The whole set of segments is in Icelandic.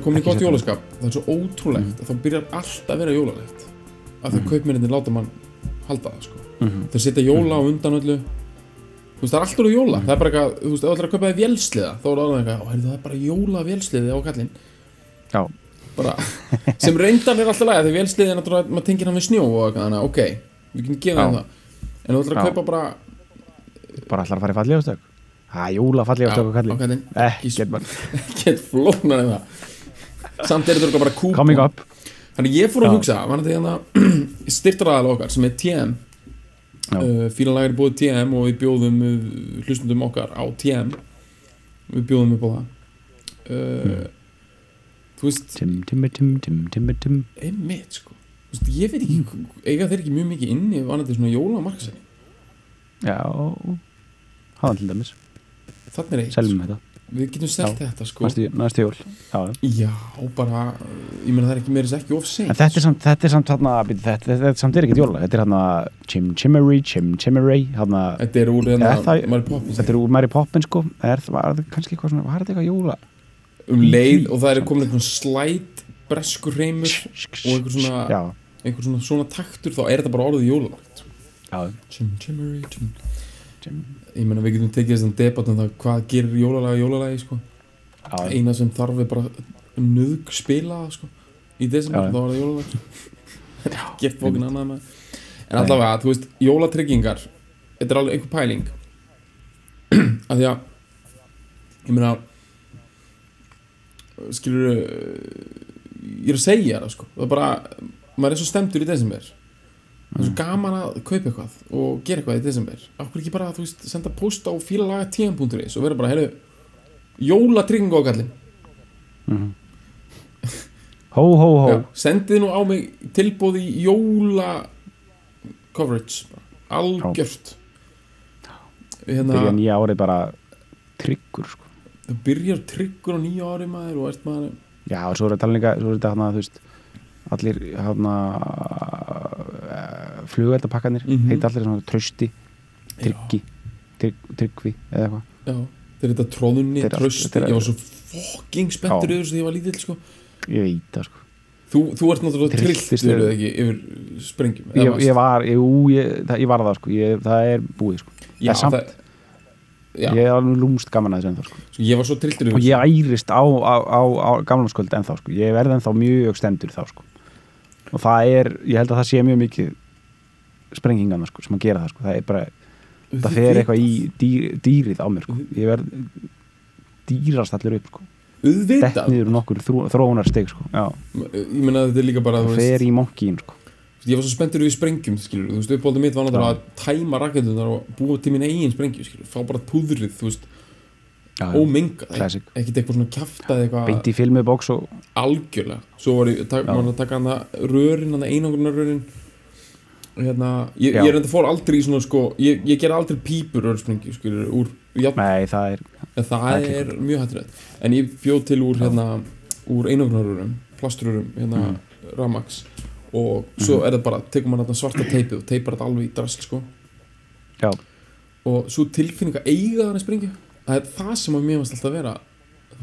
Er komin í gott jólaskap. Það er svo ótrúlegt að þá byrjar allt að vera jólalegt. Að það kaupmyndin láta mann halda það sko. Mhm. þeir setja jóla á undan öllu. Þú veist það er allt úr jóla. Það er bara eitthvað, þú veist, ef þú ætlar að kaupa þér vélsliða þá er það alveg eitthvað, "Ó, heyrðu, það er bara jóla vélsliði á kallinn já, bara, sem reyndan er alltaf læga því vélsliði er náttúrulega, maður tengir hann við snjó og þannig að ok, við gefið Já. þeim það. En þú ætlar að kaupa bara bara allar að fara í fallegastök. Það, jóla fallegastök og á kalli kallinn, Ekkert mann, ekkert flóknar en það samt er þetta bara kúpon coming up Þannig ég fór að hugsa, hérna styrtaraðal okkar sem er TM uh, Fílanlag er búið TM og við bjóðum uh, hlustundum okkar á TM Við bjóðum upp á það uh, Þú veist, Tim, tim, tim, tim, tim, tim einmitt sko veist, ég veit ekki, eiga þeir ekki mjög mikið inni vanandi svona jólamarkasæni Já, hafa til dæmis Þannig er eitt, sko. Við getum selt þetta sko. Næstu, jól. Já, bara, ég meina það er ekki meira þess ekki of seint. Þetta er samt, þetta er samt þarna, þetta, þetta, þetta samt er ekkert jóla, þetta er þarna Chim Chimmery, Chim Chimmery, þarna, Þetta er úr hérna, Er það- Mary Poppins. þetta er úr Mary Poppins sko, er, var það kannski eitthvað svona, var þetta eitthvað jóla? um leið og það er komin einhvern slæt breskur reymur og einhver svona, einhver svona svona taktur þá er þetta bara orðið jólalagt já, chim, chimmery, chim. Ég meina við getum tekið þessan debatt um það hvað gerir jólalega jólalagi sko. já, eina sem þarf er bara nöðg spila sko. í desember þá er það jólalag. Gett fókin annað með. En allavega, þú veist, jólatryggingar þetta er alveg einhver pæling. Af því að ég meina skilur ég er að segja það sko. Það er bara, maður er svo stemtur í desember það er svo gaman að kaupa eitthvað og gera eitthvað í desember. Hverju ekki bara, þú veist, senda post á fílalaga tm.is og vera bara, heyrðu jólatryggingu á kallinn mhm. Hó, hó, hó, Já, sendið nú á mig tilbúð í jóla coverage algjört. Hérna, byrja nýja árið bara tryggur sko. Það byrjar tryggur á nýja ári maður og ert maður Já, og svo er þetta líka, svo er þetta hérna, þú veist allir hérna flugeldapakkanir Mhm. heita allir svona trösti tryggi, trygg, tryggvi eða eitthvað. Þeir eru þetta tróðunni, trösti ég var svo fucking spenntur yfir þessu þegar ég var lítill sko. ég veit það sko. Þú, þú ert náttúrulega trilltur yfir- yfir sprengjum ég, ég var, jú, ég, það, ég var það sko. Ég, það er búið sko. Já, það er samt- það, ég er alveg lúmst gaman að þessu ennþá sko. Sko, ég var svo trilltur yfir og ég ærist á, á, á, á gamlamskvöld ennþá sko. Ég verði ennþá mjög stendur þá sko og það er, ég held að það sé mjög mikið sprengingana sko sem að gera það sko. Það er bara, það fer eitthvað í dýr, dýrið á mér sko. Ég verð dýrast allir upp sko. Dett auðvitað, niður um nokkur þró, þróunar steg sko ég meina þetta er líka bara það fer í monkín sko. Ég var svo spenntur við sprengjum þú veist, uppáldið mitt var náttúrulega að tæma raketunar og búa til mín eigin sprengju fá bara púðrið, þú veist ómengað, Classic. ekkert eitthvað svona eitthvað beint í filmubóks og algjörlega, svo var ég að taka hann að rörin, hann að einangrunarrörin. Hérna, ég, ég reynda fór aldrei í svona sko, ég, ég ger aldrei pípur rörsprengju, skilur, úr jafn, nei, það er, það, það er mjög hættulegt. En ég bjóð til úr hérna, úr einangrunarrörum plaströrum, hérna Mhm. ramax og svo er það bara, maður þarna svarta teipið og teipar þetta alveg í drasl sko. Já, og svo tilfinning að eiga þannig sprengju það er það sem að mér varst alltaf að vera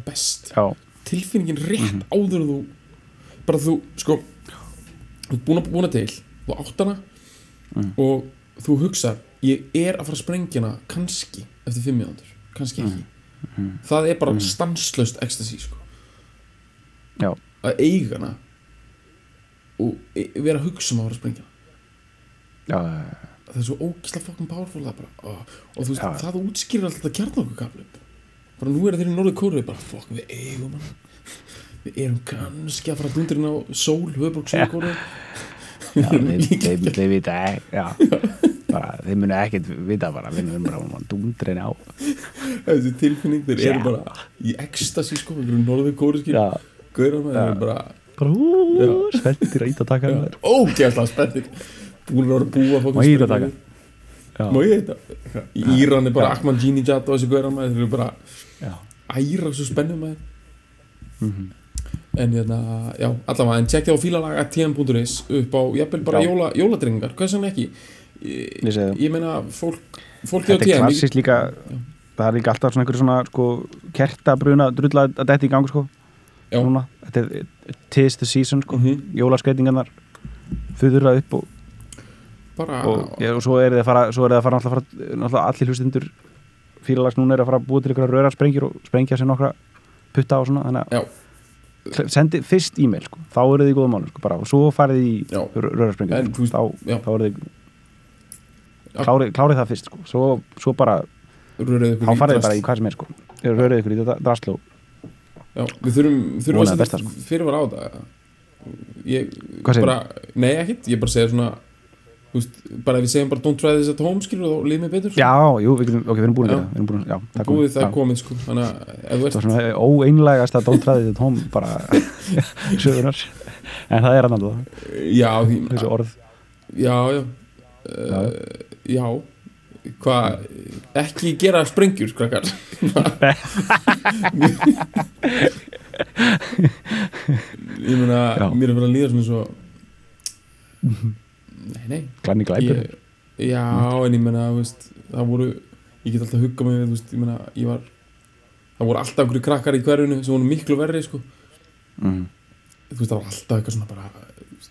best, já, tilfinningin rétt áður en þú bara þú, sko þú ert búin að búna til, þú átt hana og þú hugsa ég er að fara að sprengja hana kannski eftir fimm mínútur, kannski ekki. Það er bara stanslaust ecstasy sko. Já, að eiga hana og e- vera að hugsa um að fara að sprengja hana. Já, það er svo ógislega fokkum það ó, og þú veist, Já. það útskýrir alltaf þetta kjarnokukaflum bara nú er þeir í norðu kóru bara, fokk, við eigum hann. Við erum kannski að fara að dundurinn á sól, höfbrók, sól kóru já þeir, þeir, vita ekki þeir munu ekkert vita bara, við erum bara um að dúndreina á. Þessi tilfinning, þeir eru bara í ekstasi, sko, við erum norðu kóru gauður maður, þeir eru bara spenntir að íta að taka þér. Ógeðslega spennir búin að vera að búa Má ég þetta já, má ég þetta Íran er bara Já. Ahmadinejad og þessi gauður maður, þeir eru bara já, æra svo spennum maður. Mhm. en hérna, já, allavega en tjekkja á fílalag.tm.is upp á jafnvel bara Já. jóla, jóladringar, hvað sem ekki? Ég, Ég meina fólk fólki á þetta er klassist líka það er líka alltaf svona einhverju svona sko, kertabruna drulla að þetta í gang sko. Já. núna, þetta er tis the season sko, Mhm. jólaskreitingarnar fuðurra upp og, bara, og, ja, og svo er það að fara er það að fara náttúrulega, náttúrulega allir hlustundur fílalags núna er að fara að búa til ykkur röra sprengjur og sprengja sér nokkra putta og svona þannig að sendi fyrst e-mail sko, þá eru þið í góðum málum sko, bara, og svo farið í Já. röra sprengjur En, þú veist, þá, þá eru þið klárið, klárið það fyrst sko. svo, svo bara, þá farið þið bara í hvað sem er sko. rörið ykkur í drastló já, við þurfum, þurfum að setja fyrirvar á þetta. Ég, bara, nei ekkert, ég bara segja svona veist, bara við segjum bara don't try this at home skilur og líð mér betur já, jú, við, getum, ok, við erum búin gera það, búið það komið sko þannig að óeinlægast að dóntræði þetta tóm bara sögunar en það er alltaf, já, því, þessi orð. Já, já. Uh, já. Hvað, ekki gera sprengjur krakkar. Ég meina mér er verið að líða svona svo glanni glæpur ég, já, en ég veist, það voru, ég get alltaf huggað mig við, þú veist, ég meina, ég var það voru alltaf einhverju krakkar í hverjunu sem voru miklu verri, sko. Mm. veist, það var alltaf eitthvað svona bara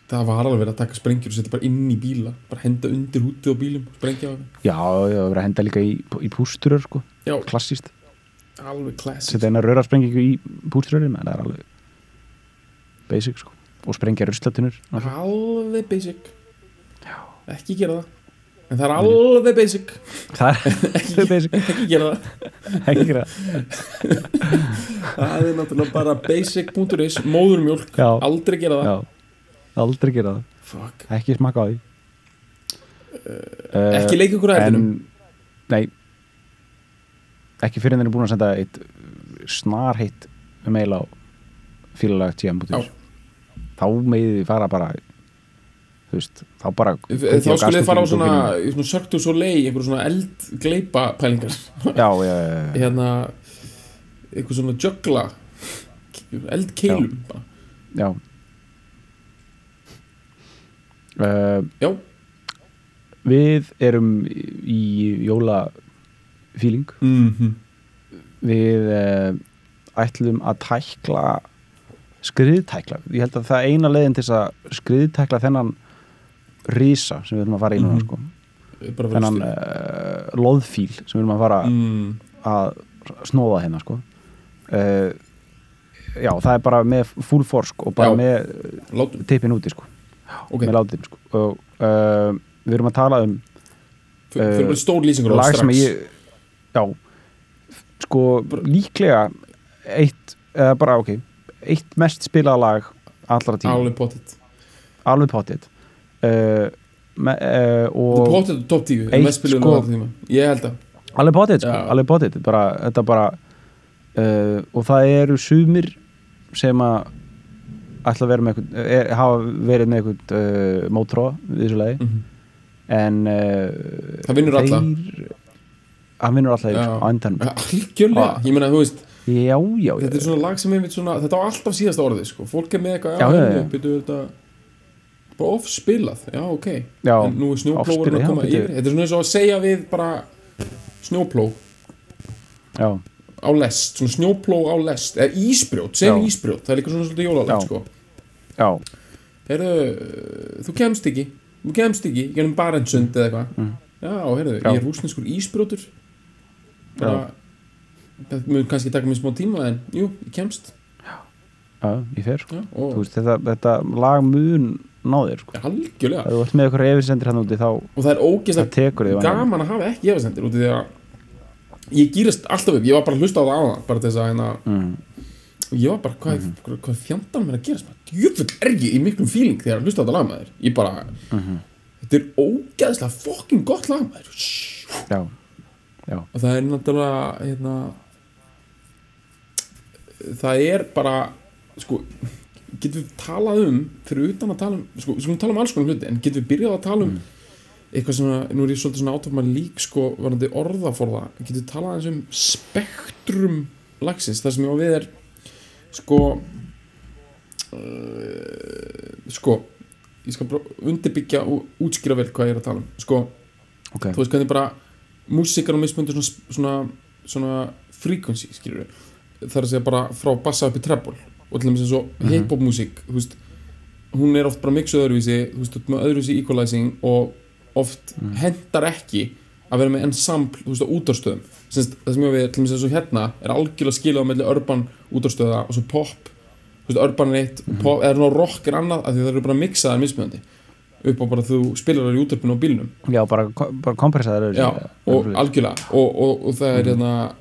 það var alveg að taka sprengjur og setja bara inn í bíla bara henda undir hútið á bílum sprengja já, það verið að henda líka í, í pústurur sko, já, klassíst alveg classic setja eina rörasprengingu í pústurur það er alveg basic sko. Og sprengja ruslatunur. Alveg basic ekki gera það. En það er alveg basic. Það er alveg basic. ekki gera það. Ekki gera það. Er náttúrulega bara basic.is móðurmjólk, Já. aldrei gera það. Já, aldrei gera það. Fuck. ekki smaka á því. Uh, ekki leika ykkur að en eftinum nei. Ekki fyrir en þeir eru búin að senda eitt snar heitt mail á fílalag tjm.is þá megið þið fara bara veist, þá bara þá skulle þið fara á svona, svona Cirque du Soleil einhver svona eldgleipa pælingar já, já, já, hérna einhver svona jögla eldkeilum já. Uh, já, við erum í jólafíling mm við uh, ætlum að tækla skriðtækla. Ég held að það er eina leiðin til að skriðtækla þennan rísa sem við erum að fara í núna Mhm. sko. fyrir þennan uh, loðfíl sem við erum að fara mm, að snóða hérna sko. uh, já, það er bara með full force sko, og bara Já. með tippin úti sko, ok með látum sko. og uh, við erum að tala um lag sem strax ég já sko líklega eitt eða bara ok eitt mest spilað lag allra tíma alveg potið uh, me, uh, og pottet top 10 Eitt, mest spiluðu sko- sko, tíma ég held að alveg potið sko, alveg potið. Þetta bara uh, og það eru sumir sem að ætla að vera með eitthvað er, hafa verið með eitthvað uh, mótróa við þessu lagi. Mm en uh, Það vinnur þeir- hann vinnur sko, á endanum. Algjörlega, Ah. ég meina þú veist já, já, þetta er svona lag sem einmitt svona þetta á alltaf síðasta orðið sko. Fólk er með eitthvað, Já, já, já, já. byrju þetta bara off spilað, já, ok. Já, en nú er snjóplóður off-spilað, að já, koma bíddu. yfir. Þetta er svona eins og að segja við bara snjópló já, á lest, svona snjópló á lest. Eða ísbrjót, Já. ísbrjót það er líka svona svolítið Já. jólalegt sko. Já, heyrðu, þú kemst ekki. Þú kemst ekki, gennum Barentsund eða eitthvað. Mm. já, heyrðu, Já. ég er rúsneskur ísbrjótur. Bara þetta mun kannski taka mér smá tíma en jú, ég kemst. Já, ég fer. Sko. já, og veist, þetta, þetta lag mun náðir sko. algjörlega. Ef þú ert með eitthvað efisendir hann úti þá og það er ógeðslega það gaman að hafa ekki efasendir út í því að ég gýrast alltaf upp, ég var bara að hlusta á það áðan bara til þess að hérna mm, ég var bara, hvað, mm hvað, hvað fjandanum er að maður, djöfull er ég í miklum fíling þegar að hlusta á þetta lag maður, ég bara þetta er ógeðslega fucking gott lag maður. Já, já, og það er náttúrulega hérna það er bara sko, getum við talað um fyrir utan að tala um, sko, við skulum tala um alls konar hluti en getum við byrjað að tala um eitthvað svona, nú er ég svolítið svona átofma lík sko, varandi orðaforða getum við talað eins um spektrum lagsins, það sem ég á við er sko uh, sko ég skal bara undirbyggja og útskýra vel hvað ég er að tala um sko, ok. þú veist hvernig bara músikar og mismundur svona, svona, svona frequency skilur við það er að segja bara frá bassa upp í treble og til dæmis eins og Mhm. hip-hop músík hún er oft bara mixuð öðruvísi veist, með öðruvísi equalizing og oft Mhm. hendar ekki að vera með ensemble, Sins, það sem ég við, til dæmis eins og hérna er algjörlega skilað melli urban útarstöða og svo pop, veist, urban er eitt Mhm. pop, eða rock er annað af því það eru bara mixaðar mismunandi. Upp á bara þú spilar þar í útarpinu á bílnum. Já, bara, bara kompressaður Já, og algjörlega. Og, og, og er hérna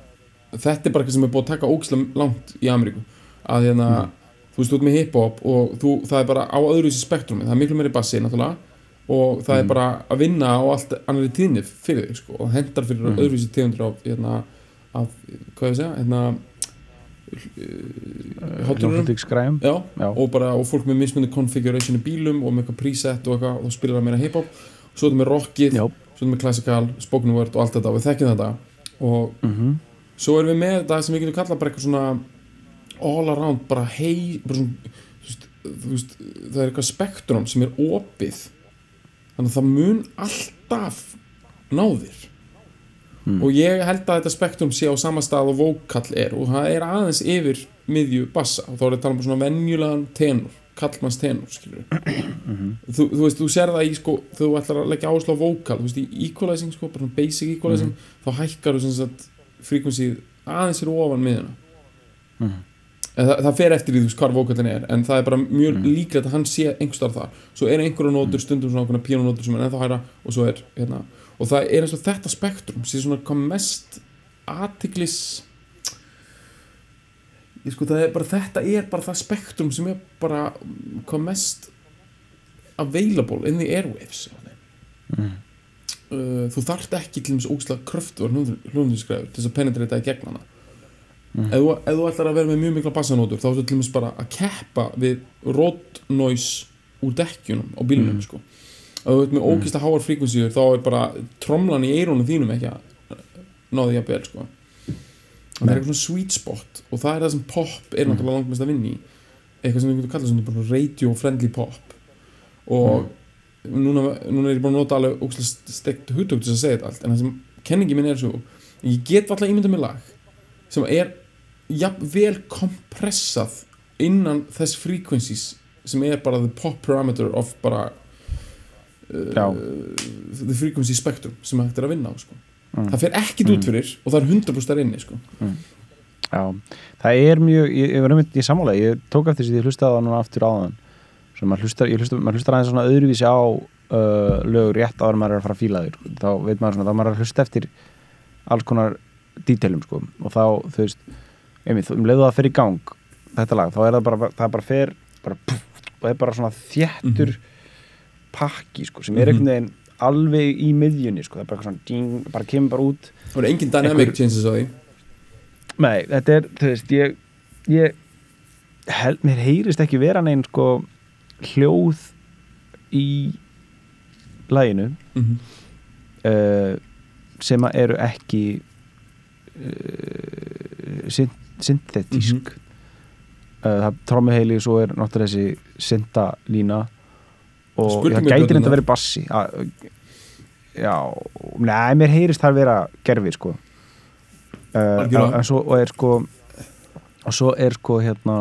þetta er bara eitthvað sem er búið að taka ógislega langt í Ameríku að hérna Mhm. þú veist, þú ert með hip-hop og þú, það er bara á öðruvísi spektrumi, það er miklu meiri bassi náttúrulega og það Mhm. er bara að vinna á allt annari tíðni fyrir þig sko, og hendar fyrir Mhm. öðruvísi tíðundur af, hérna, af, hvað ég segja, hérna hátururum Já. og bara og fólk með mismunni configuration í bílum og með eitthvað preset og eitthvað og þá spilar það meira hip-hop svo er þetta með rockið, svo er þetta með classical spoken word og allt þetta og við þekkjum þetta og Mhm. svo erum við með þetta sem við getum kallað bara eitthvað svona all around, bara hei bara svona, þú veist, þú veist, það er eitthvað spektrum sem er opið. Þannig að það mun alltaf náðir Mm. og ég held að þetta spektrum sé á sama stað og vókall er og það er aðeins yfir miðju bassa. Og þá er þetta tala um svona venjulegan tenor kallmanns tenor skilur þú, þú veist, þú sér það í sko þú ætlar að leggja áherslu á vókall þú veist, í equalizing sko, bara svona basic equalizing þá hækkar þú sagt frequency aðeins fyrir ofan miðuna Mhm. Það, það fer eftir í þú veist hvar vókallin er en það er bara mjög líklegt að hann sé einhverstaðar þar. Svo er einhverja nótur stundum svona okkur píanótur sem er ennþá hæra og svo er hérna og það er eins og þetta spektrum sé svona hvað mest athyglis ég sko það er bara þetta er bara það spektrum sem er bara hvað mest available in the airwaves mm. uh, þú þarft ekki til þess ógslag kröftur hljóðinskræður til þess að penetrita í gegn hana Mm. ef, þú, ef þú ætlar að vera með mjög mikla bassanótur þá til þess bara að keppa við road noise úr dekkjunum á bílunum Mm. sko. Ef þú ert með ógæslega háar fríkvensíur þá er bara tromlan í eyrunum þínum ekki að náði jafnvel sko. Það er eitthvað svona sweet spot og það er það sem pop er náttúrulega langt mest að vinna í. Eitthvað sem við getum kallað svona radio friendly pop. Og núna, núna er ég bara að nota alveg ógæslega stegt að segja þetta allt en það sem kenningi minn er svo ég get alltaf ímyndað með lag sem er jafnvel kompressað innan þess frequencies sem er bara the pop parameter of bara Já. the frequency spectrum sem hægt er að vinna á sko. Mm. það fer ekkit út fyrir og það er 100% þar inni sko. Já, það er mjög, ég, ég, ég, ég sammála, ég tók eftir þess að ég hlustaði á það núna aftur áðan maður hlustar, hlustar, maður hlustar aðeins svona öðruvísi á uh, lög rétt áður maður er að fara að fíla þér þá veit maður svona, þá er maður að hlusta eftir alls konar dítelum sko og þá, þú veist, einmitt, um leiðu það fyrir gang, þetta lag, þá er það bara, það bara fer, bara puff, og það er bara svona þéttur pakki sko, sem er Mhm. einhvern veginn alveg í miðjunni sko, það er bara svona, ding, bara kemur bara út það er engin dynamic changes á því Nei, þetta er, þú veist, ég, ég held, mér heyrist ekki vera neinn sko hljóð í læginu mm -hmm. uh, sem að eru ekki uh, synthetísk Mhm. uh, það trommuheili svo er náttúrulega þessi syntalína og Spurning það gæti plötuna. reynda að vera bassi að, já, nei, mér heyrist það vera gerfi sko uh, svo og er sko og svo er sko hérna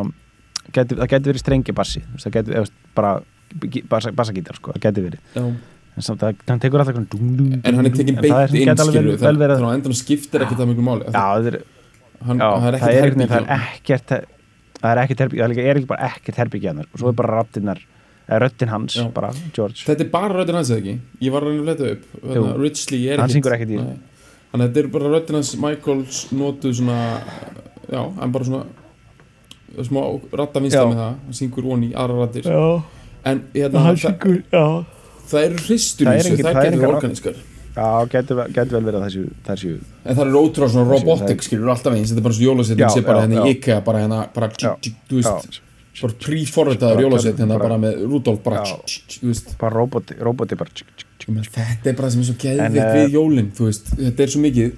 geti, það gæti verið strengi bassi það gæti eða, bara bassa, bassagítar sko, það gæti verið Já. en samt að hann tekur alltaf svona dum, dum, en hann er dum, tekin en það beint sem inn gæti þannig að endan skiptir ekki það miklu máli já, það er, hann, já, það er það ekkert er, herbyggja það er ekkert það er ekkert herbyggja, það er er ekki bara ekkert herbyggja hennar og svo er bara rattinnar eða röttin hans, Já. bara George. Þetta er bara röddinn hans eða ekki? Ég var að reyna að leta upp. Jú. Richley er Hann syngur ekkert þannig að þetta er bara röddinn hans Michaels notuð svona já, en bara svona smá ratta vinsla Já. með það. Hann syngur onni í aðra rattir en hérna, hann það, syngur já, það eru hristur Það er engin- það það getur já gæti, vel- verið að þessu, þessu en það eru ótrúlega svona það- skilur alltaf eins, þetta er bara svo jólasett Já, sé bara já, hérna IKEA bara hérna, bara þú veist bara pre-forritaður Bara- jólasett hérna bara- með Rudolf bara þú veist. Bara roboti, bara þetta er bara sem er svo geðvikt eh, við jólin þú veist, þetta er svo mikið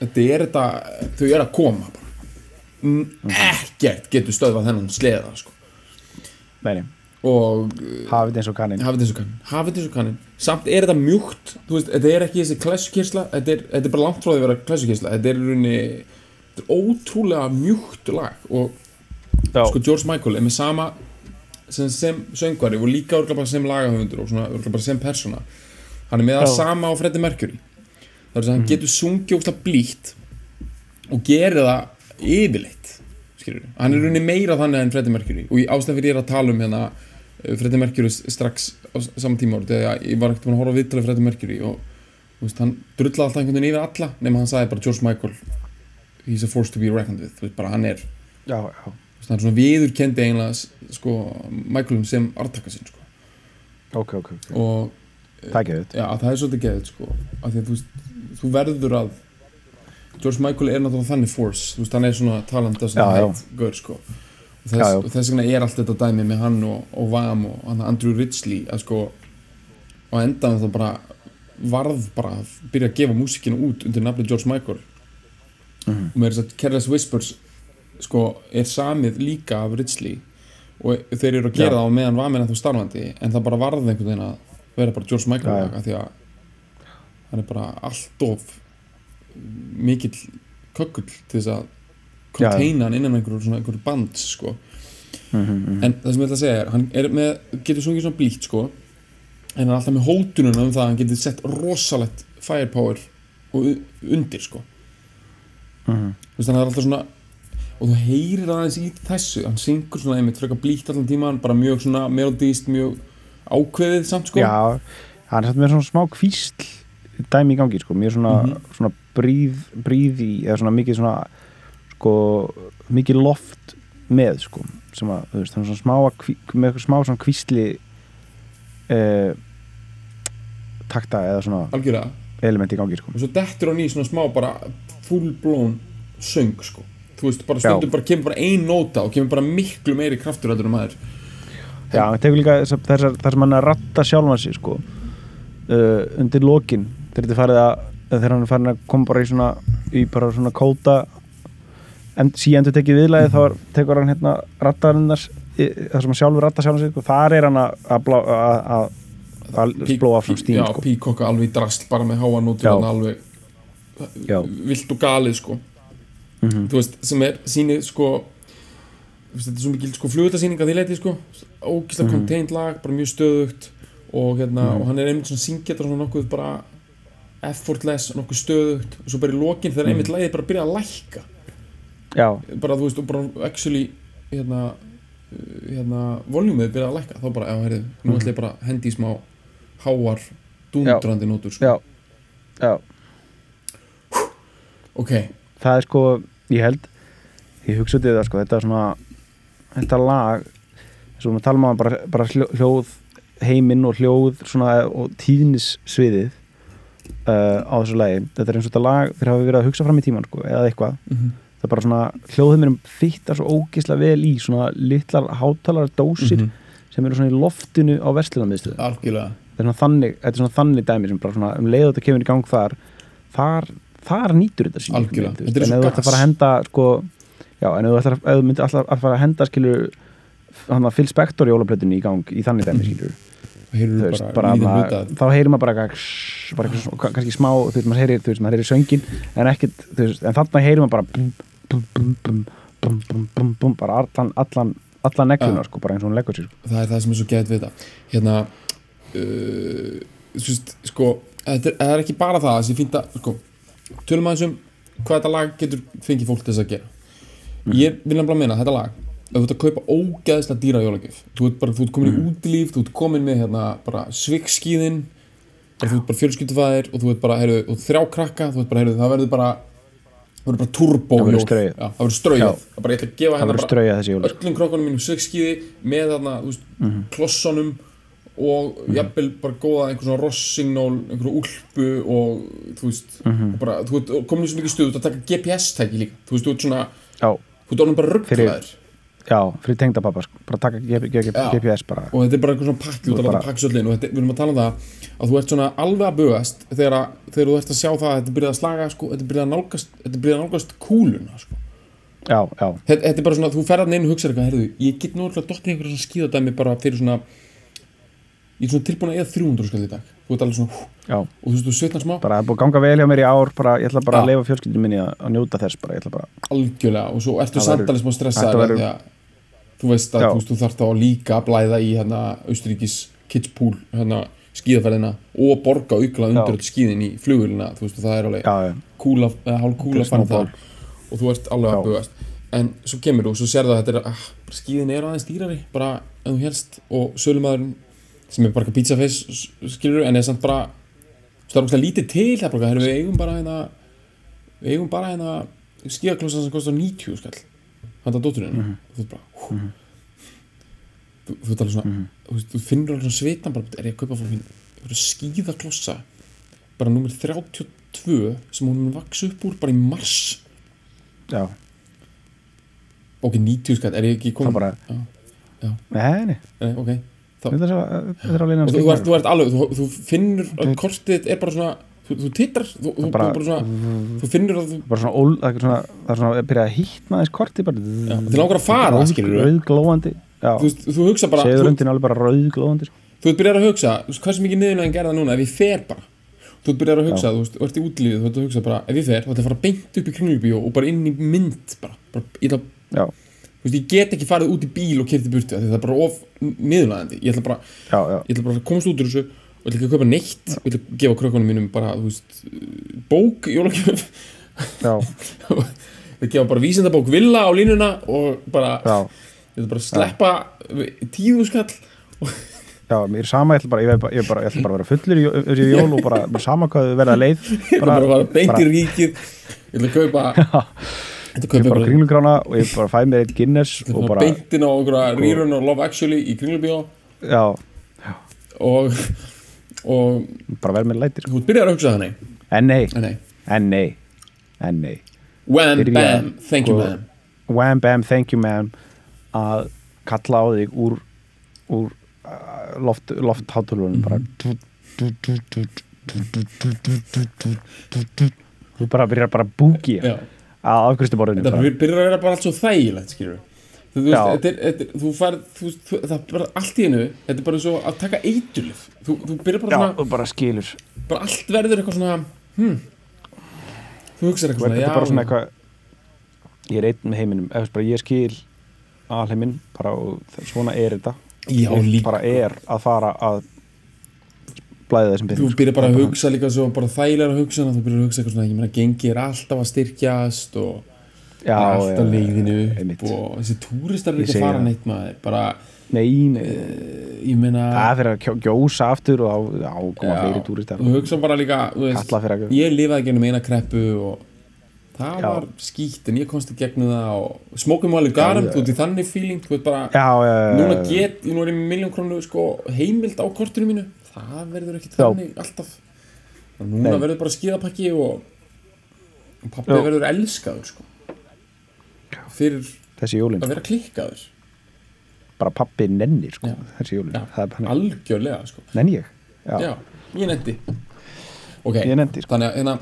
þetta er þetta, þau er að koma bara. Ekkert getur stöðvað þennan sleða sko. nei, nei, hafið eins og kannin hafið hafið þessu kannin, samt er þetta mjúkt þú veist, þetta er ekki þessi klessukyrsla þetta er, þetta er bara langt frá því að vera klessukyrsla þetta er í rauninni þetta er ótrúlega mjúkt lag. Og já, sko George Michael er með sama sem, sem söngvari og líka örgulega bara sem lagahöfundur og svona örgulega bara sem persóna. Hann er með það Já. sama á Freddie Mercury. Það er að hann getur sungið óslega blítt og gerir það yfirleitt skilur hann er rauninni meira þannig en Freddie Mercury. Og í ástæðan fyrir ég er að tala um hérna uh, Freddie Mercury strax á s- sama tíma ára þegar ég var ekkert búin að horfa á viðtalið Freddie Mercury og veist, hann drullaði alltaf einhvern veginn yfir alla nema hann sagði bara George Michael he's a force to be reckoned with. Veist, bara hann er. Já, já, það er svona viðurkendi eiginlega sko, Michaelum sem artaka sinn sko. ok, ok, ok. Og það er það er svolítið geðið sko. af því að veist, þú verður að George Michael er náttúrulega þannig force þú veist, hann er svona talanda já. hætt gaur sko. og þess, Já, já. og þess vegna er allt þetta dæmi með hann og, og Vam og hann Andrew Ridgely að sko á endan það bara varð bara að byrja að gefa músikinu út undir nafni George Michael Mhm. og með þess að Careless Whispers sko er samið líka af Ridgely og þeir eru að gera Já. það á meðan var meðan þú starfandi en það bara varð einhvern veginn að vera bara George Michael því að hann er bara allt of mikill kökkull til þess að containa hann innan einhverju, svona, einhverju bands sko. Mhm, mhm. en það sem ég ætla að segja er hann er með, getur sungið svona blíkt sko, en hann er alltaf með hótununa um það að hann getur sett rosalegt firepower undir sko. Mhm. Þú veist, hann er alltaf svona og þú heyrir aðeins í þessu hann syngur svona einmitt frekar blíkt allan tíman bara mjög svona melodíst, mjög ákveðið samt sko Já, hann er samt með svona smá kvísl dæmi í gangi, sko, mjög svona, Mhm. svona bríð, í, eða svona mikið svona sko, mikið loft með, sko, sem að, þú veist, hann er svona smá, að með smá svona kvísli eh, takta eða svona algjörlega. element í gangi, sko. Og svo dettur hann í svona smá bara full blown söng sko. Þú veist, bara Já. stundum bara kemur bara ein nóta og kemur bara miklu meiri kraftur hættur um aður Já, hann tekur líka sem hann er að ratta sjálfan sig, sko uh, undir lokin, þegar þetta er farið að þegar hann er farin að koma bara í svona í bara svona kóta en síðan þú tekið viðlæði þá er, tekur hann hérna rattarinnar þar sem hann sjálfur ratta sjálfan sig, sko, þar er hann að blóa fram stíl, já, sko píkokka alveg í drast bara með háa nótur Já. hann alveg Já. vilt og galið sko Mhm. þú veist, sem er sýnið sko þetta er svo mikil sko flugutasýning að því leiti sko ógislega Mhm. contained lag, bara mjög stöðugt og hérna, Mhm. og hann er einmitt svona syngjættur svona nokkuð bara effortless, nokkuð stöðugt. Og svo bara í lokin þegar einmitt lagið bara byrja að lækka. Já, bara þú veist, og bara actually hérna, hérna voljúmið byrja að lækka, þá bara, já, heyrðu nú Mhm. ætla ég bara að hendi í smá háar dundrandi nótur, sko. Já, já. Ok, það er sko, ég held ég hugsa út í það sko, þetta er svona þetta lag svo við talum að bara, bara hljó, hljóð heiminn og hljóð svona, og tíðnissviðið uh, á þessu lagi, þetta er eins og þetta lag þeir hafa verið að hugsa fram í tíman sko, eða eitthvað Mhm. það er bara svona, hljóðheiminnum fittar svo ógislega vel í svona litlar hátalara dósir Mhm. sem eru svona í loftinu á verslunarmiðstöðu algjörlega þetta er svona þannig, þetta er svona þannig dæmi sem bara svona um leið og þetta kemur í gang þar þar, þar nýtur þetta sín Algjörlega. Þetta er en svo ef þú gas. að fara að henda sko, Já, en ef þú, myndir alltaf að fara að henda skilur hann að Phil Spector jólaplötunni í gang í þannig dæmi skilur Veist, bara, bara, þá heyrir maður bara, bara kannski smá, þú veist, maður heyrir, veist, maður heyrir söngin en, ekkit, veist, en þarna heyrir maður bara bum, bum, bum, bara allan, allan, allan nekluna, ja. sko, bara eins og hún leggur sér sko. það er það sem er svo gæt við það hérna uh, svist, sko, þetta er, er ekki bara það sem ég fýnda, sko tölum aðeins um hvað þetta lag getur fengið fólk til þess að gera mm. ég vil nefnilega meina að þetta lag ef þú ert að kaupa ógeðslega dýra jólagjöf þú ert bara, þú ert komin í útilíf þú ert komin með hérna bara svikskíðin og þú ert bara fjölskyldufæðir og þú ert bara, heyrðu, og þrjá krakka þú ert bara, heyrðu, það verður bara það verður bara turbo Það verður jól. Já, það verður strauð Já. það að gefa það hérna verður strauja þessi jóla öllum krokkunum mínum sögskíði með þarna, þú veist, klossonum og jafnvel bara góða einhver svona rossignól, einhverju úlpu og þú veist og bara, þú komin í svo mikið stuð, þú ert að taka GPS-tæki líka, þú veist, þú ert svona Já, þú ert orðin bara rugglaður já, fyrir tengdapappa, sko, bara taka. GPS bara. Og þetta er bara einhver svona pakki, að láta pakki svo allir og þetta, við erum að tala um það að þú ert svona alveg að bugast þegar, að, þegar þú ert að sjá það að þetta byrja að slaga sko, þetta byrja að nálgast, þetta byrja að nálgast kúluna sko. Já, já, þetta, þetta er bara svona, þú ferðar inn og hugsaður eitthvað, herðu, ég get nú alltaf dottið einhverja svona skíðadæmi bara fyrir svona ég er svona tilbúin að eða 300 skall í dag. Þú ert alveg svona, já. Og þú veist, þú svitnar smá. Bara það er búið að ganga vel hjá mér í ár bara, ég ætla bara að Já. leifa fjölskyldinu minni að, að njóta þess bara, bara, algjörlega og svo ertu Það samt verður- alveg smá stressaður þú veist að þú, þarft þá líka að blæða í hérna Austuríkis kidspool hérna skíðaferðina og borga aukla undir skíðin í flugulina þú veist það er alveg kúla, hálf kúla Þetta er fann það og þú ert alveg að bugast. En svo kemur þú og svo sérðu að þetta er ah, skíðin er aðeins dýrari bara en þú helst og sölumæðurinn sem er bara pizzaface skilur en er samt bara það er ógæslega lítið til það bara, við eigum bara hérna við eigum bara hérna skíðaklossan sem kostar 90 skall handa dótturinn Mhm. og þú er bara hú, þú, þú, ert alveg svona, þú, veist, þú finnur alveg svona svitan bara, er ég að kaupa fólk skíðaklossa bara nummer 32 sem hún mun vaksa upp úr bara í mars. Já, ok, 90 skall, er ég ekki komin? Það bara- já, nei, nei. Nei, ok þá, þetta er alveg þú, þú, þú þú, þú finnur að kortið er bara svona þú, þú titrar, þú, þú, þú finnur að það er svona, að byrja að hýtna þess korti bara þið langar að fara já, þú, hugsa bara, þú, sko. byrjar að hugsa veist, hversu mikið niðurlega en gerða núna ef ég fer bara? Þú byrjar að hugsa, þú ert í útlífið þú ert að hugsa bara, ef ég fer, þá ætla ég að fara beint upp í kringlubíó og bara inn í mynd bara, bara ég, ætla, veist, ég get ekki farið út í bíl og kertið burti það er bara of já, ég ætla bara að komast út úr þessu ætla ekki að kaupa neitt. Og ætla að gefa krökkunum mínum bara, veist bók, jólagjöf? Já, að gefa bara vísindabók villa á línuna og bara, já. bara að sleppa tíðu skall. Já, mér er sama, ég ætla bara, ég, bara, ég, bara, ég ætla bara að vera fullur í jól og bara er sama hvað verða leið. Ég ætla bara að fara beint í ríkið. Ég ætla að kaupa ég að kaupa bara kringlugrána og ég bara fæ mér eitt Guinness og að bara, beint inn á einhverja rýrun og Love Actually í kringlubíó. Já, og og bara verð mér lætir. Þú byrjar að hugsa þannig? En nei, en nei, en nei, en nei wham Byrja, bam, thank you sko, man Wham bam, thank you man að kalla á þig úr úr uh, loft, lofthátulunum bara. Þú bara byrjar bara að búki já. að afgriðstuborðinu þetta byr- byrjar að vera bara allt svo þægilegt skilur þú, þú veist, þetta er, þetta, er- þú fær þú, veist, þú, það er bara allt í hennu þetta er bara svo að taka eiturlif þú, þú byrjar bara Já, svona bara skilur. bara allt verður eitthvað svona hm. þú hugsaður eitthvað þetta svona er bara svona eitthvað ég er einn með heiminum eða bara ég skil alheiminn bara og svona er þetta. Já, líka. bara er að fara að blæða þessum þú peningum, sko. byrjar bara að hugsa líka svo bara þægilega að hugsa þú byrjar að hugsa eitthvað svona ég meina gengi er alltaf að styrkjast og já, alltaf já, leiðinu upp og þessi túristar Ég ekki fara neitt maður bara, nei, nei, ég meina það fyrir að gjósa aftur og á, á koma fleiri túristar. og hugsa bara líka veist, ég lifaði gennum eina kreppu og það Já. var skýtt en ég komst í gegnum það og smókum alveg Já, já. þú ert í þannig veit bara, já, núna get nú er ég með miljón krónu sko, heimild á kortinu mínu. Það verður ekki þannig alltaf. Núna verður bara skíðapakki og, pappi verður elskaður sko. Fyrir þessi jólin, að vera klikkaður bara pappi nennir sko, þessi jólin, algjörlega sko. nenn ég? Já, já, ég netti ok, Ég nennti, sko. þannig, að, hérna,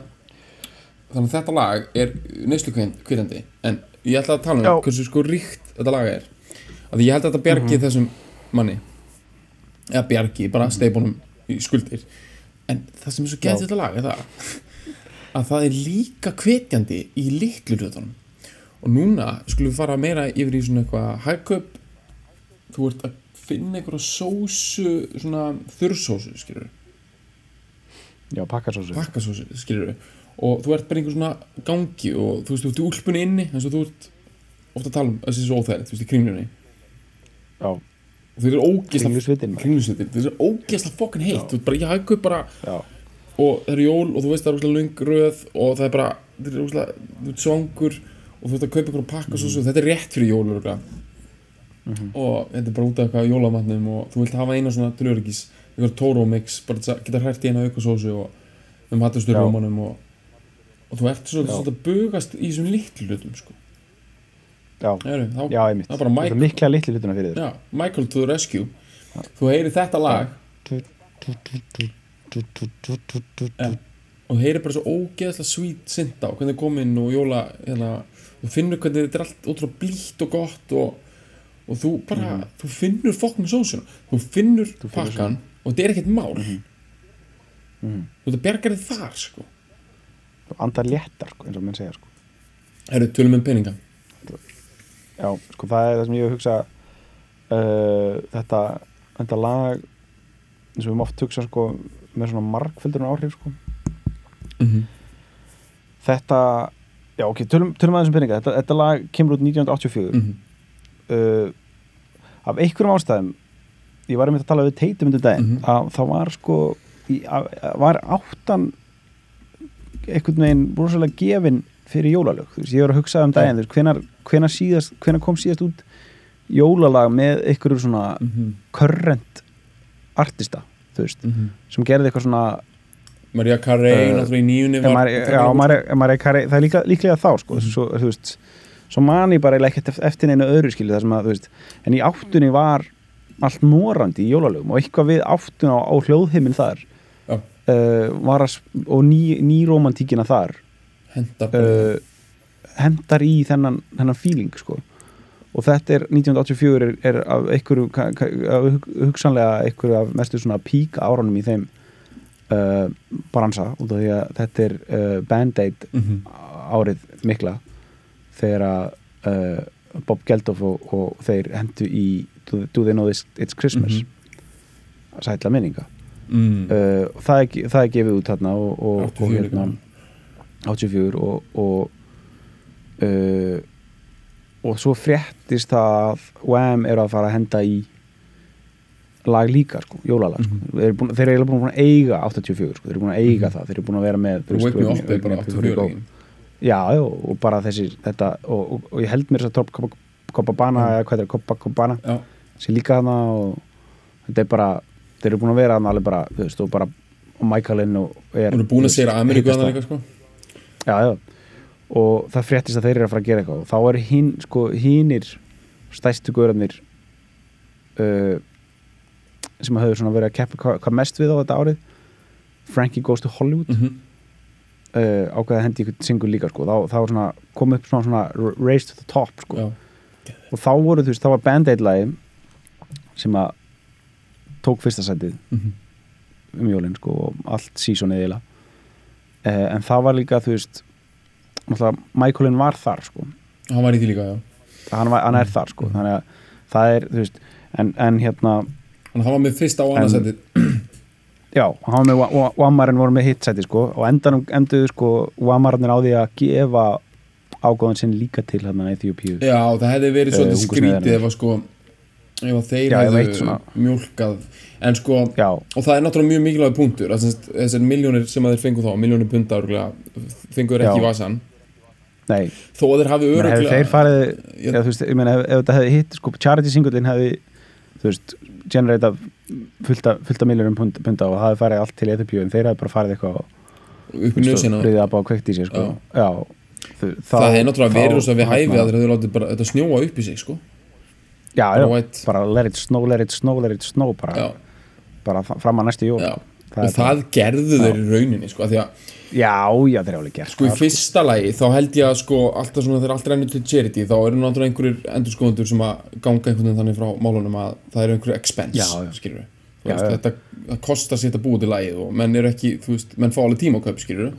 þannig að þetta lag er neyslu kvitandi en ég ætla að tala um Já. hversu sko ríkt þetta lag er. Að ég held að þetta bjargi Mhm. þessum manni. Eða bjargi, bara steipunum í skuldir. En það sem er svo Já. þetta lag er það að það er líka hvetjandi í litlu hlutunum og núna skulum við fara meira yfir í svona eitthvað hagkaup þú ert að finna einhverja sósu svona þurrsósu skilur já, pakkasósu. Pakkasósu skilur og þú ert bara einhver svona gangi og þú veist, þú ert í úlpunni inni eins og þú ert ofta að tala um þessi svo óþægilegt, þú veist, í kringlunni. Já, og þú er ógeðsla Kringlusvitinn. kringlusvitin, þú er ógeðsla fokkin heitt. Þú ert bara, ég hagkaup bara já, og það er jól og þú veist það er úrslega löng röð og það er bara, þú ert svangur og þú ert að kaupa ykkur pakkasósu og þetta er rétt fyrir jól örugglega. og þetta er bara út af eitthvað jólamatnum og þú vilt hafa eina svona drörgis eitthvað Toro mix, bara geta hrært í eina auka sósu og um hattastur Já. rómanum og, og þú ert svona Já. að bugast í þessum litlu hlutum sko. já, Heru, þá, já, er bara það er mikla litli hlutuna fyrir þér já, Michael to the rescue þú heyrir þetta lag Ja. og heyrir bara svo ógeðslega sweet synda og hvernig kom inn og jóla hérna, þú finnur hvernig þetta er allt ótrúlega blítt og gott og, og þú bara, þú finnur fokkin sósuna þú finnur Mhm. finnur pakkan og þetta er ekkert mál Mhm. þú þetta bergar þið þar sko Þú andar léttar, sko, eins og menn segja sko. Herru, tölum um peninga já, sko, það er það sem ég hugsa uh, þetta þetta lag eins og við höfum oft hugsa sko, með svona margföldur áhrif sko. mm -hmm. þetta já, ok, tölum, tölum aðeins um peninga þetta, þetta lag kemur út 1984 Mhm. uh, af einhverjum ástæðum ég var einmitt að tala við teitum undir daginn Mhm. að það var sko í, að, að var áttan einhvern veginn rosalega gefin fyrir jólalög, þú veist, ég var að hugsa um daginn, þú veist, hvenar, síðast, hvenar kom síðast út jólalag með einhverju svona Mhm. current artista, þú veist Mhm. sem gerði eitthvað svona Maria Carey, Uh, náttúrulega í nýjunni maður, já, maður er kari, það er líka, líklega þá sko, svo, þú veist, svo man ég bara ekkert eft- eftir neina öðru skilu það sem að, þú veist, en í áttunni var allt morandi í jólalögum og eitthvað við áttun á, hljóðheiminn þar var sp- og ný, nýromantíkina þar Hendar hendar í þennan, þennan feeling sko. Og þetta er 1984 er, er af einhverju hugsanlega einhverju af mestu svona pík árunum í þeim uh, bransa út af því að þetta er uh, Band-Aid Mhm. árið mikla þegar að uh, Bob Geldof og, og þeir hendu í Do, Do They Know This It's Christmas mm Mhm. sætla minninga mm. uh, og það, er, það er gefið út þarna og, og, og 84 hérna líka. 84 og og, uh, og svo fréttist það að Wham eru að fara að henda í lag líka sko, jólalag sko. Þeir, eru búin, þeir eru búin að eiga 84 sko. þeir eru búin að eiga Mhm. það, þeir eru búin að vera með þú veist, Me Wake Up bara Wake Me 84 Up legin. já, já, og bara þessi þetta, og, og, og ég held mér þess að Top Copacabana, Já. eða hvað er Copacabana sem líka hana og þetta er bara, þeir eru búin að vera hana alveg bara, þú veist, og bara og Michaelin og er hún er búin að þú segja Ameríku þannig líka sko já, já, og það fréttist að þeir eru að fara að gera eitthvað og þá er hinn, sko, hinnir stæstu guðrarnir uh, sem hafðu svona verið að keppa hvað, hvað mest við á þetta árið Frankie Goes to Hollywood mm -hmm. uh, ákveða að hendi ykkur singur líka sko. þá, þá svona, kom upp svona, svona race to the top sko. Og þá voru þú veist, þá var Band-Aid lagi sem að tók fyrsta sætið mm um jólinn sko, og allt sísonið eiginlega uh, en það var líka þú veist Michaelin var þar sko. hann var í því líka, já hann, var, hann er þar sko. þannig að það er þú veist en, en hérna, Þannig að hann var með fyrsta og annarsætið já hann var með Wammarinn voru með hitsæti sko, og endanum enduðu sko Wammarinn á því að gefa ágóðan sinn líka til hérna Eþjópíu Já, það hefði verið Eh, svolítið skrítið ef að sko ef að þeir Já, ef hefðu mjólkað. En sko, já, og það er náttúrulega mjög mikilvæg punktur. Þessar miljónir sem að þeir fengu þá miljónir punta örgulega fengu þeir ekki Já. í vasan nei. Þó að þeir hafi örgulega þeir farið þú veist, ég meina, ef, ef þetta hefði hitt sko, charity singullin hefði þú veist, generata fullta, fullta miljónum punda og hefði farið allt til Eþjópíu en þeir hefði bara farið eitthvað og upp í nösina friðið að bá kveikt í sig sko. já, þau- þá- það hefði náttúrulega verið svo við hæfi þarna- að þeir hefðu látið bara þetta snjóa upp í sig sko. Já, bara já, bara let it snow, let it snow, let it snow bara, bara fram að næstu jól. Það og það gerðu þeir í rauninni sko, af því að Já, já, þeir eru alveg gert sko í það, fyrsta lagi þá held ég að sko alltaf svona þegar allt rennur til charity þá eru náttúrulega einhverjir endurskoðundur sem að ganga einhvern veginn þannig frá málunum að það eru einhverju expense Já, já. skilur við Já, já. þetta það kostar sér að búa til lagið og menn eru ekki, þú veist, menn fá alveg tíma á kaup skilur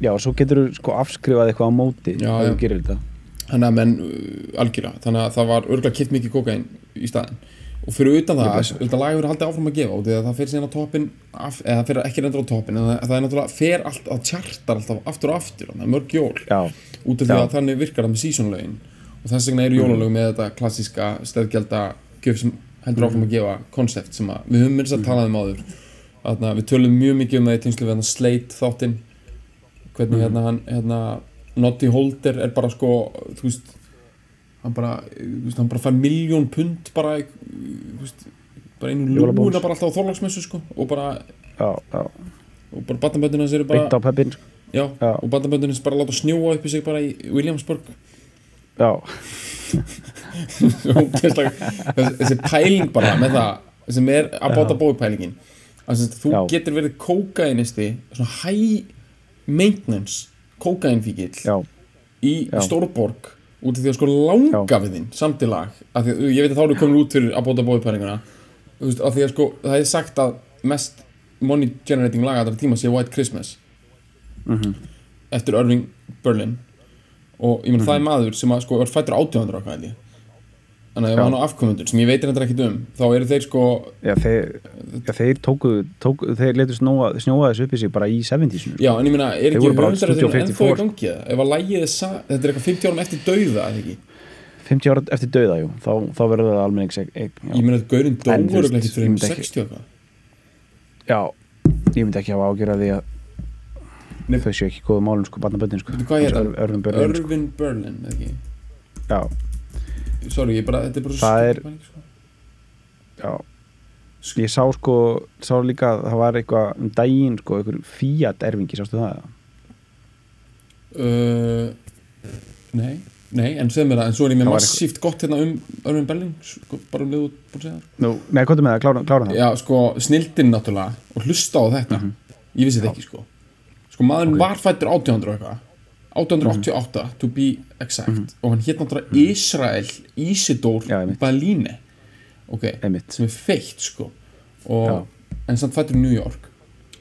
Já, og svo getur þú sko afskrifað eitthvað á móti Já, já. þannig að menn uh, algjörlega, þannig að það var örgulega kipt mikið kokain í staðinn og fyrir utan það, blessa. þetta lag verður haldið áfram að gefa og að það fyrir síðan á toppin af, eða fyrir ekki reyndur á toppin en það, er náttúrulega fer allt að tjartar alltaf aftur og aftur það er mörg jól. Já, út af því að þannig virkar það með seasonlögin. Og þess vegna eru jólalög með þetta klassíska stefgjalda gjöf sem heldur áfram að gefa konsept sem að við höfum minnst að tala um áður. Þarna, við tölum mjög mikið um það í tengslu við hérna Slate þáttinn. Hvernig hérna hann hérna, Noddy Holder er bara sko þú veist hann bara, veist, hann bara fær miljón pund bara, veist, bara einu lúna bara alltaf á Þorlagsmessu sko og bara, já, já, og bara batnaböndina sér bara beint á peppin sko. já, Já. og batnaböndina bara láta snjóa upp í sig bara í Williamsburg. Já, þessi pæling bara með það sem er að báta bói pælingin sagt, þú getur verið kókainisti svona high maintenance kókainfíkil í. Stórborg út af því að sko langa við þinn samt í lag af því ég veit að þá eru komin út fyrir að bóta veist, af því að sko það er sagt að mest money generating lag að þetta tíma sé White Christmas. Mhm. eftir Irving Berlin. Og ég meina Mhm. það er maður sem að sko er fættur 1800 okkar held ég þannig að ef Já. hann á afkomendur sem ég veit þetta ekkert um þá eru þeir sko já þeir, já, þeir tóku, tóku þeir letu snjóa, þessu upp í sig bara í 70-sinu já en ég meina er Þeir ekki höfundar Studio þetta ennþá í 54. gangi eða? ef að lægið sa- þetta er eitthvað 50 árum eftir dauða eða ekki 50 ára eftir dauða, jú, þá, þá verður það almennings eign, já. ég meina að gaurinn dóður ekki fyrir ekki- 60 eitthvað já, ég myndi ekki hafa ágjör að því að Nei. þau séu ekki góða málum sko, barnaböndin sko Eins og Irving Berlin, sorry, ég bara, þetta er bara svo Það er- sko. já ég sá sko, sá líka að það var eitthvað um daginn sko, einhver Fiat erfingi, sástu það? uh, nei, nei, en segð mér það en svo er ég með massíft gott hérna um Irvin Berlin sko, bara um liðu búin að segja það Nú, nei, er með það, klára, klára það Já, sko, snildin náttúrulega og hlusta á þetta ég vissi þetta ekki, sko sko, maðurinn. Ok. Mhm. var fættur 1800 og eitthvað 888, to be exact. Og hann hétt náttúrulega Israel Isidor Já, einmitt. Baline ok, einmitt, sem er feitt, sko. Og, en samt fættur í New York.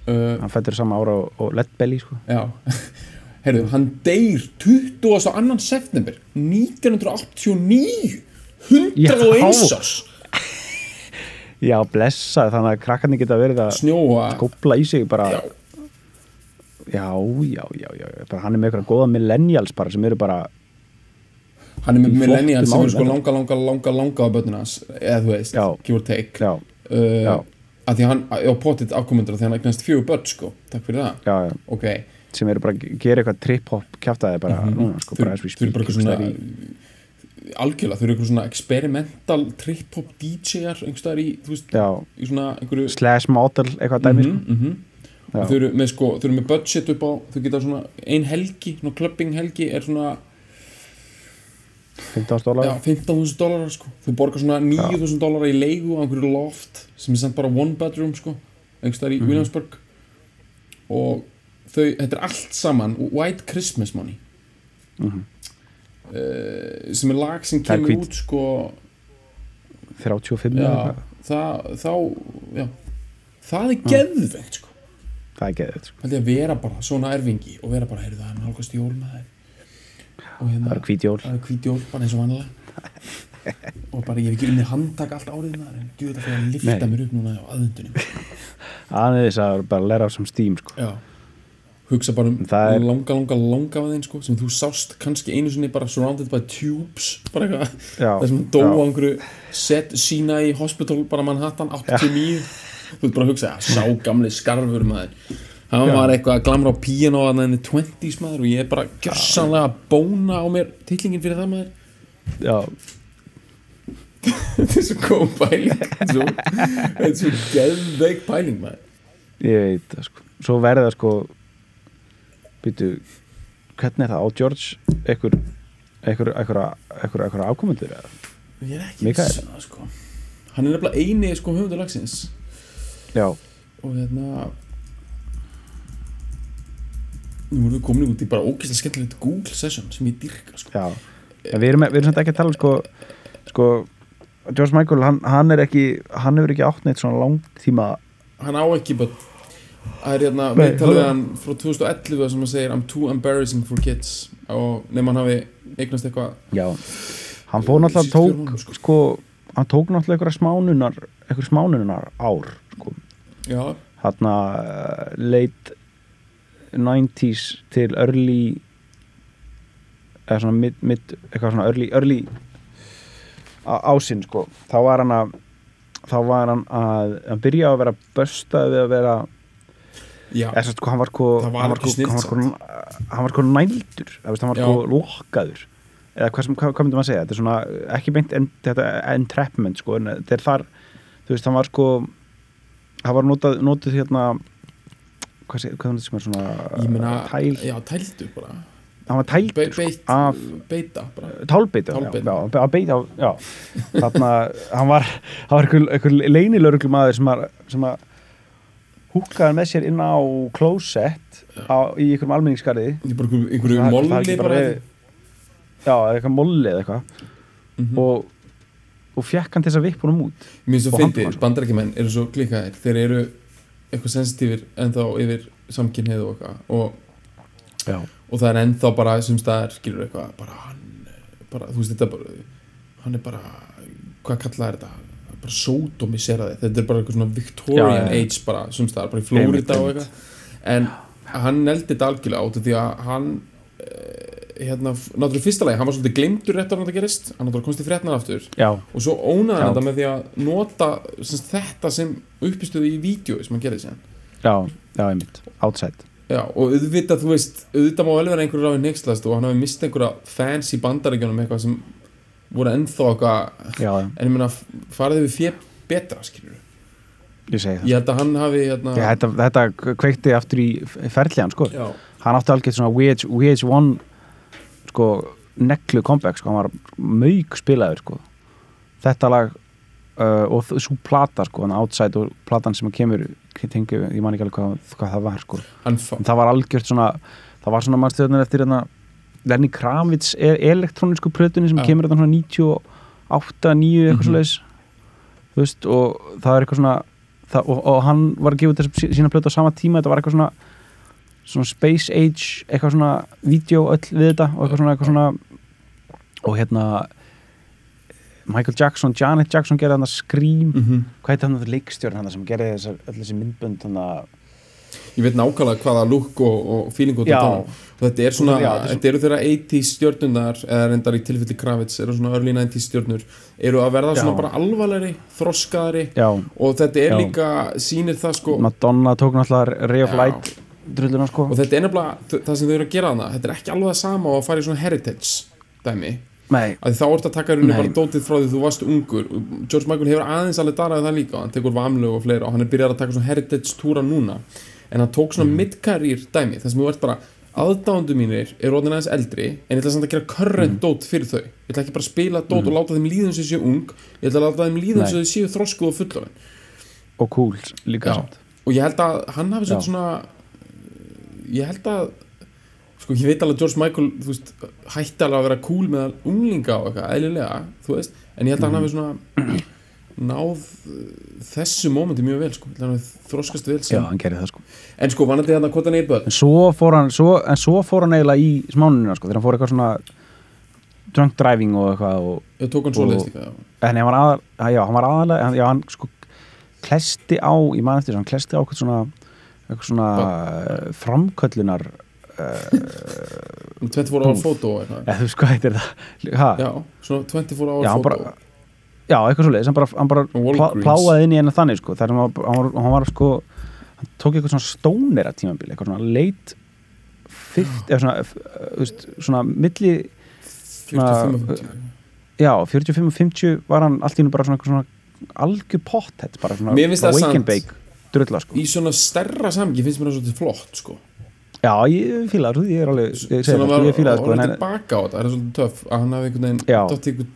Uh, hann fættur sama ára og, og Led Belly sko. Já. Heyrðu, hann deyr 20. annan september 1989 101 Já. árs. Já, blessa, þannig að krakkarnir geta verið að snjóa. skópla í sig bara já, já, já, já, já, já. Bara, hann er með eitthvað góða millennials bara sem eru bara hann er með Í millennial flottum sem er sko langa, langa, langa, langa á börnunas eða þú veist, Já. give or take já, uh, Já. að því að hann á potið afkomendur því hann eignast fjögur börn sko, takk fyrir það já, já, ok, sem eru bara að gera eitthvað trip-hop kjaftaði bara núna sko, bara as we Mhm. þau eru bara eitthvað svona í- algjörlega, þau eru eitthvað svona experimental trip-hop DJ-ar einhverstaðar í, þú veist, já, í svona einhverju slash model eitthvað dæmi sko. mm -hmm. Já. og þau eru með sko, þau eru með budget upp á þau geta svona, ein helgi, svona clubbing helgi er svona, 15 dólar já, 15.000 dólarar sko, þau borgar svona 9.000 dólarar í leigu á einhverju loft sem er samt bara one bedroom sko, einhverstaðar í Mhm. Williamsburg. Og þau, þetta er allt saman White Christmas Money. Mhm. uh, sem er lag sem kemur hvít. út sko. 35 já, það, þá já, það er geðveikt sko það er geðið sko. að vera bara svona erfingi og vera bara, heyrðu það er nálgast jól með og hérna það er hvít jól það er hvít jól, bara eins og vanlega og bara ég hef ekki unnið handtak allt árið með þar en gjöðu þetta fyrir að lifta Nei. mér upp núna á aðundunum aðeins að bara læra á sem stím sko. hugsa bara um Það er- langa, langa, langa af þeim sko, sem þú sást kannski einu sinni bara surrounded by tubes bara eitthvað, þessum dó já. á einhverju set sína í hospital bara Manhattan 89 þú veit bara að hugsa, sá gamli skarfur maður. Hann var eitthvað að glamra á piano að hann er 20s maður og ég er bara gjörsanlega að bóna á mér titlingin fyrir það maður. Já, þetta er svo góð pæling þetta er svo, geðveik pæling maður. Ég veit það sko. svo verða sko býtu, hvernig er það? Á George einhver afkomendur eða? ég er ekki viss um sko. hann er nefnilega eini sko höfundur lagsins já, og hérna nú erum við komin út í bara ógeðslega skemmtilegt Google session sem ég dyrka sko. við erum, erum samt ekki að tala um sko, sko George Michael, hann, hann er ekki hann hefur ekki átt neitt svona langtíma hann á ekki það er hérna, Nei, við talaðum hann frá 2011 sem hann segir I'm too embarrassing for kids. Og nefn hann hafi eignast eitthvað já, hann fór náttúrulega tók sko. sko, hann tók náttúrulega einhverja smánunar einhverja smánunar ár sko, já, þarna uh, late 90s til early eða svona mid, mid eitthvað svona early, early ásinn sko. Þá var hann að þá var hann að, að byrja að vera börstað við að vera eða svo sko hann var sko hann var sko, hann var sko, hann var sko nældur hann var sko lokaður. Eða hvað, sem, hvað, hvað myndum að segja? Þetta er svona ekki beint en, þetta entrapment sko en þetta er þar þú veist hann var sko hann var notað, notað hérna hvað segir, hvað er þetta sem er svona ég meina tæl, já, tældu bara. Hann var tældur Be sko, beitt, af beita bara. Tálbeita, já, að hann var hann var einhver, einhver leynilörglu maður sem að, sem að húkaði með sér inn á klósett á, í einhverjum almenningskarði einhverju- Það- það molli bara já, eitthvað molli eða eitthvað. Mhm. og, og fekk hann þess að vippa honum út. Mér finnst það handtók fyndi, bandarækjumenn eru svo klikkaðir. Þeir eru eitthvað sensitífir ennþá yfir samkynneið og eitthvað. Og, og það er ennþá bara sem staðar skilur eitthvað bara hann bara, þú veist þetta bara hann er bara, hvað kallaði þetta? Bara sódomiseraði, þetta er bara eitthvað svona Victorian Já, já. age bara sem staðar, bara í Einmitt, og eitthvað. en hann neldi þetta algjörlega át af því að hann eh, hérna, náttúrulega fyrsta lagi, hann var svolítið glemdur rétt á hann að gerist, hann náttúrulega komst í frétnar aftur. Já, og svo ónaði hann þetta með því að nota sem, sagt, þetta sem uppistöðu í vídeo sem hann gerði síðan. Já, já, einmitt. Outside, Já, og auðvitað, þú veist, auðvitað má vel vera einhverju ráði nextlast og hann hafi mist einhverja fans í bandaríkjunum eitthvað sem voru ennþá eitthvað, já, já, en ég meina farið við fjö betra, skilur ég segi það. Ég held að hann hafi, hérna Já, þetta, þetta kveikti aftur í ferðljan sko. Já, hann átti algjört svona VH, VH1 sko, neglu comeback sko. hann var mauk spilaður sko. þetta lag uh, og svo plata sko, hann outside og platan sem kemur tengu, ég man ekki alveg hvað, hvað það var sko. en það var algjört svona það var svona mannstöðunar eftir hérna Lenny Kravitz e elektrónisku plötunni sem Já. kemur þetta svona 98, 9 eitthvað Mhm. svo leiðis þú veist og það er eitthvað svona það, og, og hann var að gefa út þess sína plötu á sama tíma þetta var eitthvað svona svona space age, eitthvað svona vídeo öll við þetta og eitthvað svona, eitthvað svona og hérna Michael Jackson, Janet Jackson gerði hann að Scream, Mhm. hvað heit hann það leikstjórn hann sem gerði þessar, öll þessi myndbönd hann að Ég veit nákvæmlega hvaða look og, og feeling og þetta Þetta er svona, Já, þetta er svo- þetta eru þeirra 80s stjörnunar eða reyndar í tilfelli Kravitz eru svona early 90s stjörnur eru að verða svona Já. bara alvarlegri, þroskaðari já, og þetta er líka, sýnir það sko Madonna tók náttúrulega Ray of. Light drulluna sko. Og þetta er nefnilega, það sem þau eru að gera hana þetta er ekki alveg það sama og að fara í svona heritage dæmi, Nei, að þá ertu að taka Nei. bara dótið frá því þú varst ungur. George Michael hefur aðeins alveg daraði það líka hann tekur vamlu og fleira og hann er byrjað að taka svona heritage túra núna. En hann tók svona Mm. mid-career dæmi þar sem þú ert bara aðdándu mínir er orðin aðeins eldri en ég ætla samt að gera current Mm. dót fyrir þau. Ég ætla ekki bara að spila dót og láta þeim líða eins og þau séu ung. Ég ætla að láta þeim líða eins og þau séu þroskuð og fullorðin. Og cool líka samt. Og ég held að hann hafi svona ég held að sko ég veit alveg að George Michael þú veist, hætti alveg að vera cool með unglinga og eitthvað, eðlilega, þú veist en ég held að hann hafi svona náð þessu mómenti mjög vel sko, hann hafi þroskast vel Já, sem hann gerði það sko. En sko, vanandi hann að er börn? En svo fór hann, svo, en svo fór hann eiginlega í smánunina sko, þegar hann fór eitthvað svona drunk driving og eitthvað og, ég tók hann svo leiðist líka já. en hann var aðal, já, hann var aðalega já, hann sko klesti á, ég man eftir hann klesti á eitthvað svona eitthvað svona uh, framköllunar um 24 ára fótó eða þú veist hvað heitir það? Ha? já, svona 24 ára fótó já, eitthvað svo leiðis hann bara, hann bara plá, pláaði inn í hennar þannig sko, þar hann var, hann var, hann var sko hann tók eitthvað svona stónir að tímabili eitthvað svona leit fyrst, eða svona, f- þú veist, svona milli, 45 og 50 já, 45 og 50 var hann allt í hennu bara svona, svona algjör potthett, bara svona wake and bake drulla sko. í svona stærra samgi finnst mér það svolítið flott sko. Já, ég fíla það, ég er alveg ég, það, var það sko, en, tilbaka á þetta það er svolítið töff að hann hafi einhvern veginn einhvern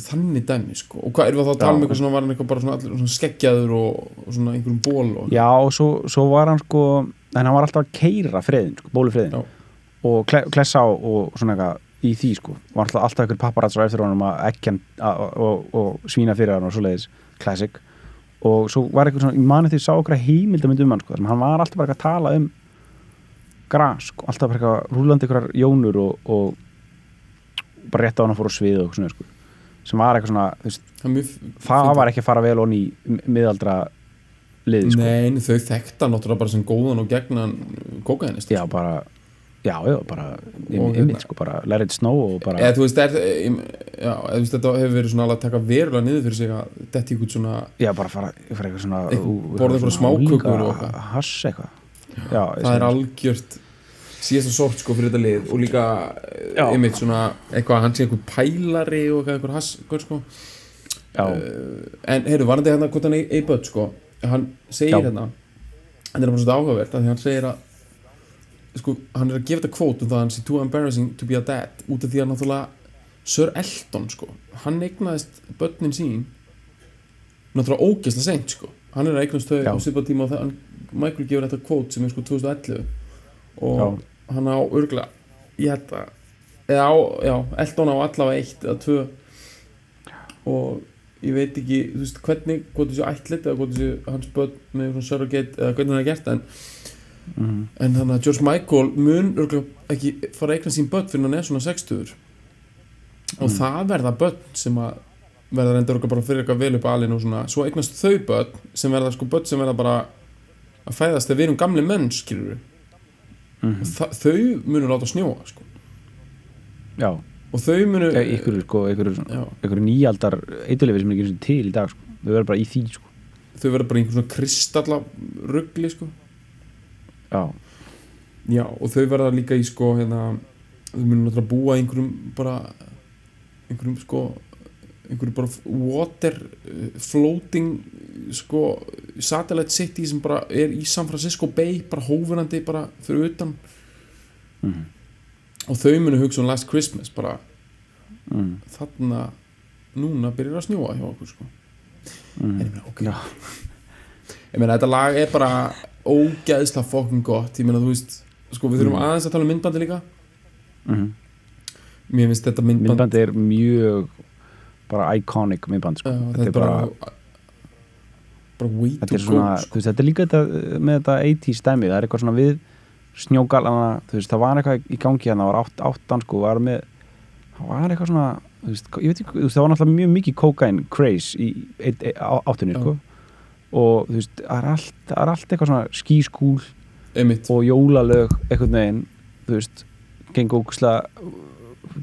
þannig dæmi sko. Og hvað við þá að tala um eitthvað svona var hann eitthvað bara svona, allir, svona skeggjaður og, og svona einhverjum ból og Já, og svo, svo var hann sko en hann var alltaf að keira friðin, sko, bólu friðin Já. og kle, klessa á og svona eitthvað í því sko, var alltaf, alltaf eitthvað papparatsar eftir honum að ekki hann og, og, og svína fyrir hann og svoleiðis. Classic og svo var eitthvað svona, ég mani því að sá okkur heimildamönd um hann sko, hann var alltaf bara eitthvað að tala um gras, sko, alltaf bara eitthvað rúlandi ykkur jónur og, og bara rétt á hann að fóra svið og svona sko, sem var eitthvað svona, veist, það, það var ekki að fara vel onni í miðaldra liði sko. Nei, en þau þekkta náttúrulega bara sem góðan og gegnan kókainist Já, bara Já, já, bara ymmið, hérna- sko, bara it snow og bara eða þú veist, er, já, eða, veist þetta hefur verið svona alveg að taka verulega niður fyrir sig að detti ykkur svona Já, bara fara, fara eitthvað svona Eitthvað- borða eitthvað smákökur og eitthvað. Hass eitthvað Já, það er algjört síðasta sort sko fyrir þetta lið og líka Já. einmitt svona eitthvað hann sé einhver pælari og eitthvað hass eitthvað, sko. Já, en heyrðu, var þetta hérna hvort hann er börn sko hann segir hérna þetta er bara svona áhugavert að því hann segir að sko, hann er að gefa þetta kvót um það að hann sé too embarrassing to be a dad út af því að náttúrulega Sir Elton sko, hann eignaðist börnin sín náttúrulega ógeðslega seint sko. Hann er að eignast þau á svipa tíma og það, Michael gefur þetta kvót sem er sko 2011 og Já. hann á örgla ég held að eða á, já, Elton á allavega eitt eða tvö. Og ég veit ekki, þú veist, hvernig hvort þessu ætlit eða hvort þessu hans börn með svona surrogate eða hvernig hann er gert en, mhm, en þannig að George Michael mun ekki fara að eigna sín börn fyrir hann er svona 60 og Mm. það verða börn sem að verða reynda örgulega bara fyrir eitthvað vel upp alinn og svona, svo eignast þau börn sem verða sko börn sem verða bara að fæðast þegar við erum gamli menn, skilur við mhm, þau munu láta snjóa sko. já og þau munu ykkur, sko, ykkur, ykkur nýjaldar eitthulefi sem er ekki til í dag sko. þau verður bara í því sko. þau verða bara í einhver svona kristalla ruggli sko. Já, Já, og þau verða líka í sko hérna, þau munum náttúrulega búa einhverjum bara einhverjum sko einhverjum bara water uh, floating sko satellite city sem bara er í San Francisco Bay bara hófurandi bara fyrir utan. Mhm, og þau munu hugsa um Last Christmas bara. Mhm, þarna núna byrjar að snjóa hjá okkur sko. En mhm. ég meina ok. Ég meina þetta lag er bara ógæðslega fokkin gott ég meina þú veist sko við þurfum Mm. aðeins að tala um myndbandi líka mhm. mér finnst þetta myndband Myndbandi er mjög bara iconic myndband sko. Já, þetta er bara bara way þetta to svona, go sko. þetta er líka þetta, með þetta 80 stæmi, það er eitthvað svona við snjógalana, veist, það var eitthvað í gangi hérna, það var átt, áttan sko, var með það var eitthvað svona, veist, ég veit ekki það var náttúrulega mjög mikið cocaine craze í áttunni, sko og þú veist, það er allt, það er allt eitthvað svona skískúl einmitt og jólalög einhvern veginn, þú veist gengu ógustlega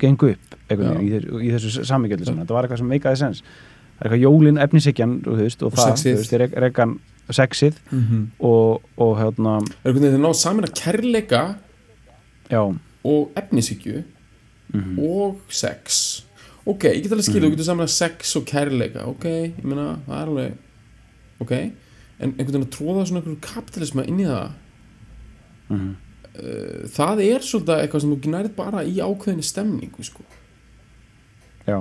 gengu upp einhvern veginn í, þessu- í þessu Já. þetta var eitthvað sem meikaði sens það er eitthvað jólin, efnisíkjan og, veist, og, Og það, sexið. þú veist, rek, rekan sexið mm -hmm. og, og hérna er einhvern veginn þeir ná saman að kærleika já, og efnisíkju mm og sex ok, ég get alveg skilja, Mhm. þú getur saman að sex og kærleika ok, ég meina, það er alveg ok, en einhvern veginn að tróða svona einhverju kapitalisma inn í það? Mm, uh, það er svolítið eitthvað sem þú nærið bara í ákveðinni stemningu sko. já,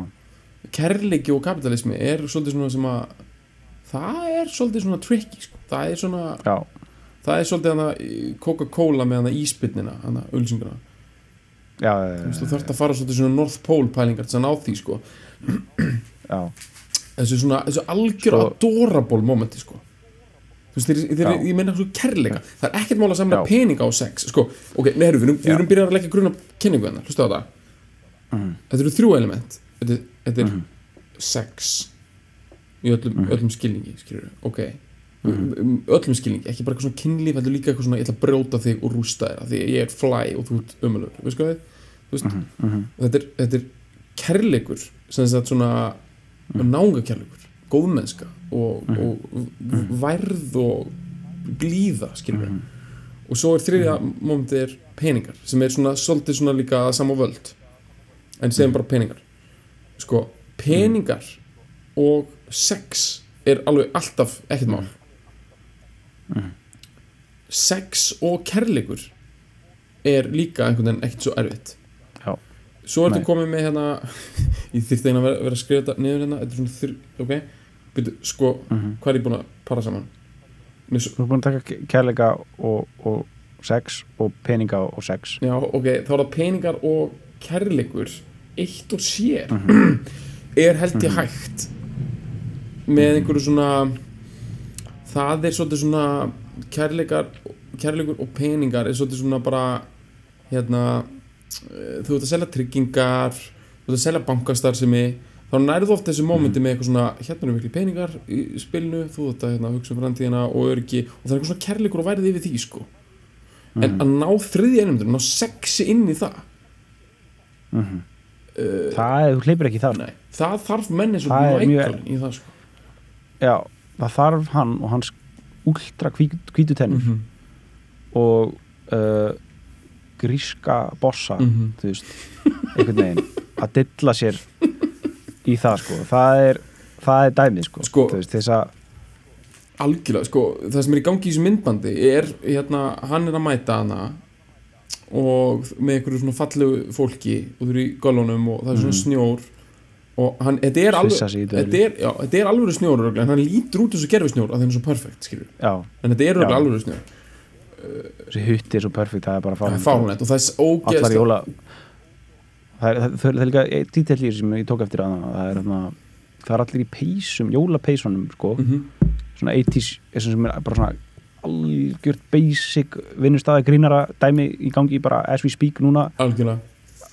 kærleiki og kapitalismi er svolítið svona sem að það er svolítið svona tricky sko. það er svona já, það er svolítið hana Coca-Cola með hana íspynnina hana ölsinguna já, þú veist, þú þarft að fara svolítið svona North Pole pælingar að ná því sko. Já, þessu svona, þessu algjör Sko- adorable momenti sko. Þú veist, þeir, þeir, ég meina svo kærleika. Það er ekkert mál að samla peninga á sex sko, ok, herru, við erum, við erum byrjað að leggja grunna kynningu hennar, hlusta á það. Mm, þetta eru þrjú element. Þetta, þetta er Mhm. sex. Í öllum, Mhm. öllum skilningi skilur ok. Mhm. um, öllum skilningi, ekki bara eitthvað svona kynlíf heldur líka eitthvað svona, ég ætla að brjóta þig og rústa þér því ég er fly og þú ert ömulur veist hvað mm, mm, þetta er, þetta er kærleikur sem þess að svona mm. náungakærleikur, góðmennska og, Mhm. og v- værð og blíða skilur mm, og svo er þriðja mómentið er peningar sem er svona svolítið svona líka að sama völd en segjum bara peningar. Sko, peningar og sex er alveg alltaf ekkert mál. Mhm. sex og kærleikur er líka einhvern veginn ekkert svo erfitt. Svo ertu komið með hérna ég þyrfti eina að vera, að skrifa þetta niður hérna þetta er svona þrj, ok. Byrju, sko, Mhm. hvað er ég búin að para saman? Mér, svo- Þú er búin að taka kærleika og, og sex og peninga og sex. Já, ok, þá er það peningar og kærleikur eitt og sér. Mhm. er held ég hægt með einhverju svona það er svolítið svona kærleikar kærleikur og peningar er svolítið svona bara hérna þú ert að selja tryggingar þú ert að selja bankastarfsemi þá nærðu oft þessu mómenti með eitthvað svona hérna eru miklu peningar í spilinu þú ert að hérna, hugsa um framtíðina og öryggi og það er eitthvað svona kærleikur og værið yfir því sko. En að ná þriði einum ná sexi inn í það. Mhm. Það er, þú hleypir ekki það nei, það þarf menn eins og Það er mjög- í það sko. Já, það þarf hann og hans últra hvítu tennur. Mhm. og uh, gríska bossa Mhm. þú veist, einhvern veginn að dilla sér í það sko, það er það er dæmið sko, Sko- þú veist, þess að algjörlega, sko, það sem er í gangi í þessu myndbandi er, hérna, hann er að mæta hana og með einhverju svona fallegu fólki og þú eru í gólunum og það er svona snjór og hann, þetta er alveg þetta er, er alveg snjór en hann lítur út þessu gerfi snjór að það er svo perfekt, skilur já, en þetta er alveg alveg snjór þessi hutti er svo perfekt, það er bara fárunett og það er allar ógeðslega jóla það er, það, er líka eitt þessu sem ég tók eftir að það er, þarna, það er allir í peysum, jólapeysunum sko, Mhm. svona 80s þessum sem er bara svona algjört basic vinnustæða grínara dæmi í gangi bara as we speak núna. Algjörlega.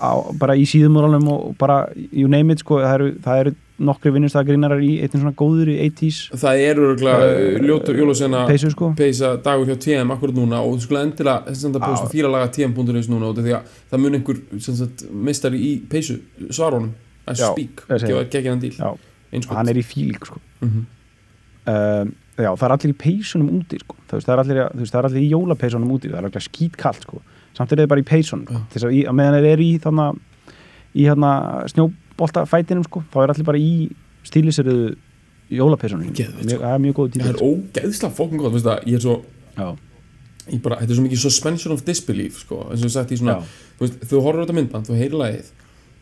Á, bara í síðumúralum og bara you name it sko, það eru, það eru nokkri vinnustæða grínarar í eitthvað svona góður í 80s það er örgulega Eh, ljótu jólasena peysu sko. peysa dagur hjá TM akkurat núna og þú skulle endilega þess að posta Já. fílalaga TM.is núna út af því að það mun einhver sagt, meistari í peysu svarunum ég segi gefa geggjana díl hann er í fíling sko. Mhm. um, já, það er allir í peysunum úti sko. veist, það er allir, veist, það er allir í jólapeysunum úti það er allir skítkallt sko. Samt er þið bara í peysunum þess að, í, að meðan þeir eru í þannig í hérna snjóboltafætinum sko. Þá er allir bara í stílisöruðu jólapeysunum Geðveikt, Mjög- það er mjög góð það tíma er ógeðslega veist það, ég er svo ég bara, þetta er svo mikið suspension of disbelief sko, eins og ég sagt í svona veist, þú horfir á þetta myndband, þú heyrir lagið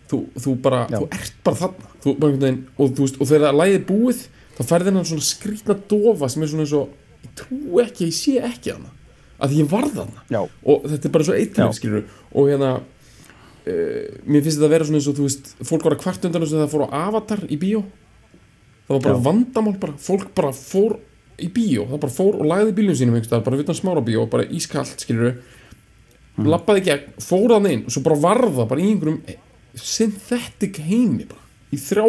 þú, þú bara, Já. þú ert bara þarna. Þú, bara veginn, og, þú veist, og þegar lagið er búið þá færði hennan svona skrýtna dofa sem er svona eins og, ég trú ekki ég sé ekki hana, að því ég varð hana já, og þetta er bara svo eitthvað skilur og hérna mér finnst þetta að vera svona eins og þú veist fólk var að kvart undan þess að það fór á Avatar í bíó. Það var bara Já. vandamál bara, fólk bara fór í bíó. Það bara fór og lagði bílum sínum einhvers staðar, bara utan smára bíó, bara ískalt skilur mm. lappaði gegn, fór það inn og svo bara varða bara í einhverjum synthetic heimi bara, í þrjá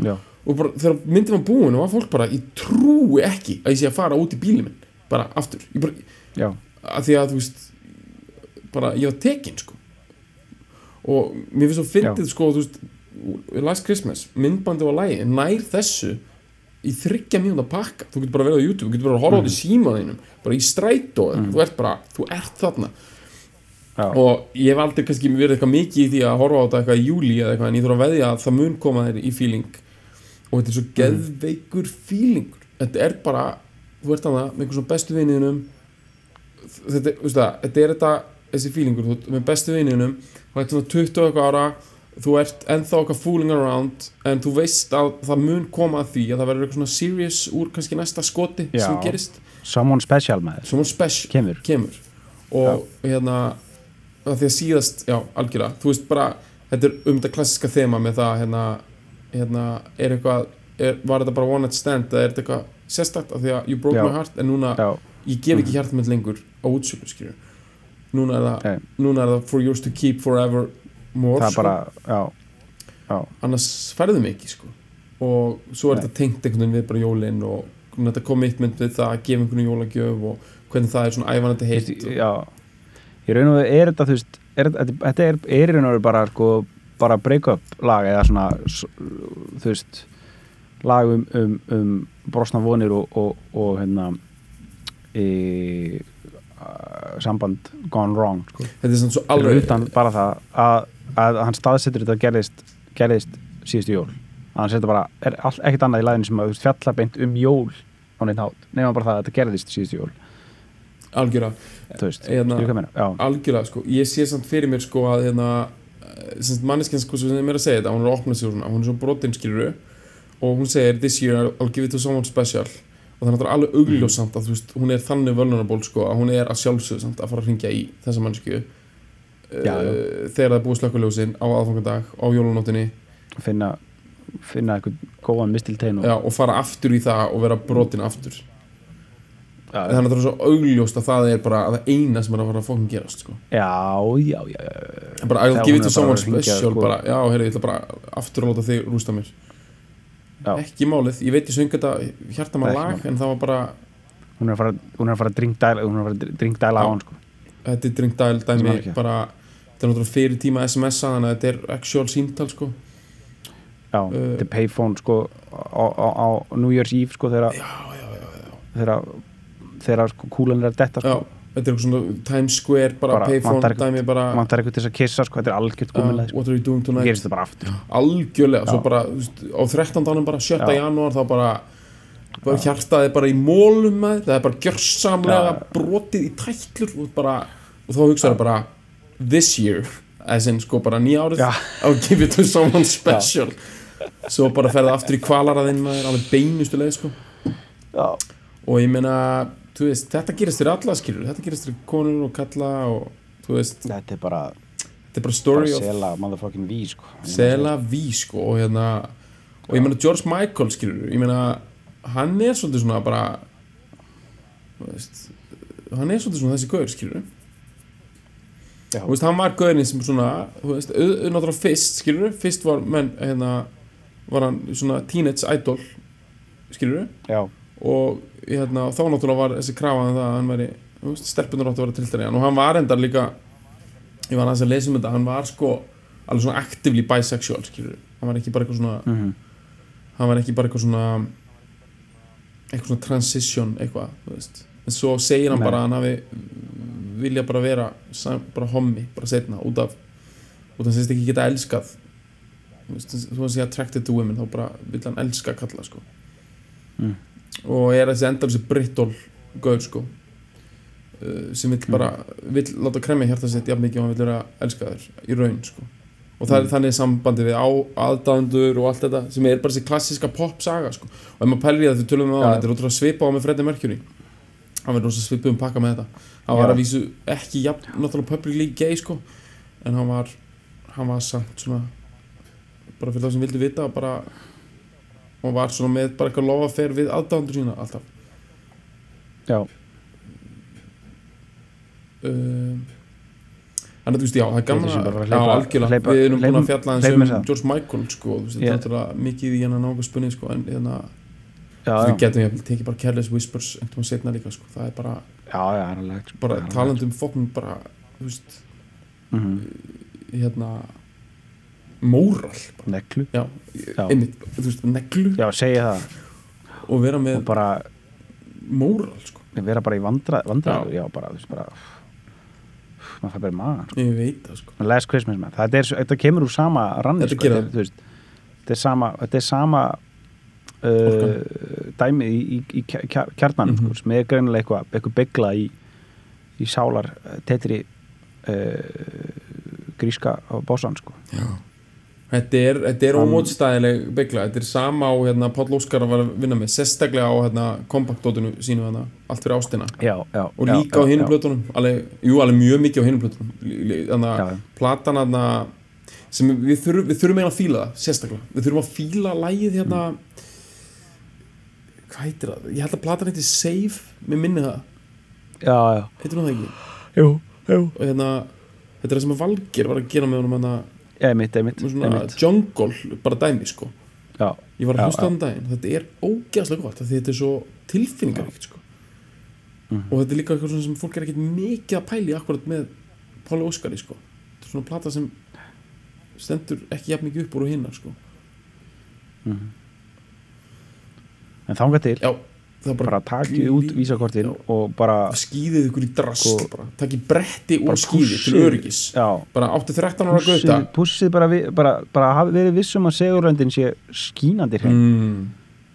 já, og bara þegar myndin var búin og var fólk bara, ég trúi ekki að ég sé að fara út í bílum bara aftur. Bara, að því að þú veist bara ég var tekin sko og mér finnst svo fyndið sko þú veist Last Christmas, myndbandi á lægi nær þessu í þryggja mínúta pakka, þú getur bara verið á YouTube þú getur bara að horfa á þetta í símaðinum bara í strætó, þú ert bara, þú ert þarna. Já, og ég hef aldrei kannski verið eitthvað mikið í því að horfa á þetta eitthvað í júli eða eitthvað en ég þarf að veðja að það mun koma þér í feeling. Og þetta er svo geðveikur feelingur þetta er bara, þú ert þarna með einhver svona bestu viniðinum þetta, þetta er þetta þessi feelingur, þú með bestu viniðinum er svona 20 og eitthvað ára þú ert ennþá eitthvað fooling around en þú veist að það mun koma að því að það verður eitthvað svona serious úr kannski næsta skoti Já. sem gerist. Someone special með svona special kemur, kemur. Og hérna að því að síðast, já, algjörlega þú veist bara, þetta er um þetta klassiska þema með það, hérna, hérna er eitthvað, er, var þetta bara one night stand eða er þetta eitthvað sérstakt? Af því að you broke Já. my heart, en núna já, ég gef ekki hjartum mitt lengur á útsölu skilju, núna er það Nei. núna er það for yours to keep forever more, það sko, bara já, já, annars færðu mig ekki sko. Og svo er þetta tengt einhvern veginn við bara jólin og þetta commitment við það að gefa einhvern jólagjöf og hvernig það er svona ævanandi heitt já. Ég raun og veru, er þetta þú veist er, þetta, er, er í raun og veru bara sko, bara break-up lag eða svona þú veist lag um, um, um brosna vonir og, og, og hérna uh, samband gone wrong sko. þetta er svona svo alveg utan bara það að, að hann staðsetur þetta gerðist, gerðist síðustu jól. Að hann setja bara, er all, ekkert annað í laginu sem að fjalla beint um jól á neitt hát, nema bara það að þetta gerðist síðustu jól. Veist, Hérna- ég algjörlega sko, ég sé samt fyrir mér sko að hérna, manneskjans hvað sem er að segja þetta hún er að opna sig hún er svo brotin skilur og hún segir this year I'll give it to someone special og það er náttúrulega alveg augljósamt að þú veist, hún er þannig vulnerable sko að hún er að sjálfsögðu samt að fara að ringja í þessa mannsku Já, já. þegar það er búið slökkuljósin á aðfangandag á jólunóttinni finna finna eitthvað góðan mistiltein og já, og fara aftur í það og vera brotin aftur. Já, það er náttúrulega svo augljóst að það er bara það eina sem er að fara að fókum gerast sko. já, já, já, bara I'll give it to someone að special sko. bara, já, heyrðu, ég ætla bara aftur að láta þig rústa mér Já. ekki málið, ég veit ég söng þetta hjarta maður lag, en það var bara hún er að fara fara að drinkdæla hún er að fara að drinkdæla á Já. hann sko. þetta er dringdæl Sem dæmi bara, þetta er náttúrulega fyrir tíma SMS-a þannig að þetta er actual símtal sko. já, Uh, þetta er payphone sko, á, á, á New Year's Eve sko, þegar já, já, já, já, þegar sko, kúlan er að detta já sko. Þetta er eitthvað svona Times Square bara, Bara payphone dæmi bara, vantar eitthvað til þess að kissa sko, þetta er algjört já, gúmilega sko. what are you doing tonight gerist það bara aftur algjörlega, svo Já. bara þú veist, á 13. ánum bara 7. Já. janúar þá bara, bara hjartaði bara í mólum með, það er bara gjörsamlega Já. brotið í tætlur og, bara, og þá hugsaði bara this year, as in sko bara nýja árið Já. I'll give it to someone special svo bara ferði aftur í kvalaraðinn maður alveg beinustu leið sko já, og ég meina, veist, þetta gerist fyrir alla skilur, þetta gerist fyrir konur og kalla og þú veist, þetta er bara, þetta er bara bara story of sela motherfucking ví sko. Sela Ví sko og hérna og ég meina George Michael skilur ég meina hann er svolítið svona bara þú veist hann er svolítið svona þessi gaur skilur Já. þú veist hann var gaurinn sem svona þú veist au- au- náttúrulega fyrst skilur fyrst var menn hérna var hann svona teenage idol skilur já, og hérna, þá náttúrulega var þessi krafaðan það að hann væri, þú veist, stelpunar áttu að vera tiltæri og hann var endar líka ég var aðeins að lesa um þetta, hann var sko alveg svona actively bisexual, skilur hann var ekki bara eitthvað svona mhm, hann var ekki bara eitthvað svona eitthvað svona transition eitthvað, þú veist. En svo segir hann Nei. bara að hann hafi vilja bara vera bara hommi, bara setna, út af út af hann sést ekki geta elskað. Þú veist, þú veist, attracted to women þá bara vill hann elska kalla, sko. Mm. Og er þessi endar þessi brittól gaur, sko uh, sem vill bara vill láta kremja hjarta sitt jafn mikið og hann vill vera elskaður í raun, sko og það er Mm. þannig sambandi við á, aðdæðendur og allt þetta sem er bara þessi klassiska pop-saga sko. og ef maður pælir í það þegar tölum við á hann þetta er ótrúlega svipað á með Freddie Mercury hann verður rosa svipað um pakka með þetta hann var Já. að vísu ekki jafn, náttúrulega publicly gay sko en hann var hann var samt svona bara fyrir það sem vildi vita bara og var svona með bara eitthvað lofa fer við aðdæðendur sína alltaf já, um, Þannig að þú veist, já, það er gaman að, að já, algjörlega, hleypa- við erum búin hleypum- að fjalla eins um. George Michael, sko, þú veist, þetta er mikið í hennar nága spunni, sko, en hérna, já, við getum ég að tekið bara Careless Whispers einhvern veginn setna líka, sko, það er bara, já, já, alveg bara það er alveg- talandi um fokkum bara, þú veist, Mhm. hérna, móral, neglu, já, Já. einmitt, veist, neglu. Já, segja það. Og vera og með bara móral, sko, vera bara í vandra, vandra Já. já, bara, þú veist, bara maður fær bara í magan sko. ég veit það, sko, Last Christmas man, það er, þetta kemur úr sama ranni Þetta sko, þetta, þú veist, þetta er sama þetta er sama uh, dæmi í, í, í kja- kja- kjarnanum Mhm. sko, sem er greinilega eitthvað eitthvað begla í, í sálar uh, tetri uh, gríska á bósan sko. Þetta er, þetta er ómótstæðileg byggla, þetta er sama á hérna, Páll Óskar að vinna með, sérstaklega á hérna, kompaktdótinu sínu hérna, allt fyrir ástina. Já, já, og líka á já, hinum já. plötunum alveg, jú, alveg mjög mikið á hinum plötunum. Þannig að platan hérna sem við þurfum, við þurfum að fíla það sérstaklega, við þurfum að fíla lægið hérna. Mm. hvað heitir það, ég held að platan heitir Save, mér minni það. Já, já, heitir hún það ekki, jú, jú. Og hérna þetta er það sem að Valgeir var að gera með honum hérna, með svona emitt jungle, bara dæmi sko já, ég var að hlusta þann daginn þetta er ógæðslega gott þetta er svo tilfinningaríkt sko. Mhm. og þetta er líka eitthvað sem fólk er ekkert mikið að pæli akkurat með Páli Óskari sko. þetta er svona plata sem stendur ekki jafn mikið upp úr og hinnar sko. en þangað til já, bara, bara takið út vísakortin Já. og bara skýðið ykkur í drast Sko- bara, takið bretti og bara skýði til öryggis já, bara áttu 13 ára gauta pussið, bara, bara, bara verið vissum að segurlöndin sé skínandi hrein mm.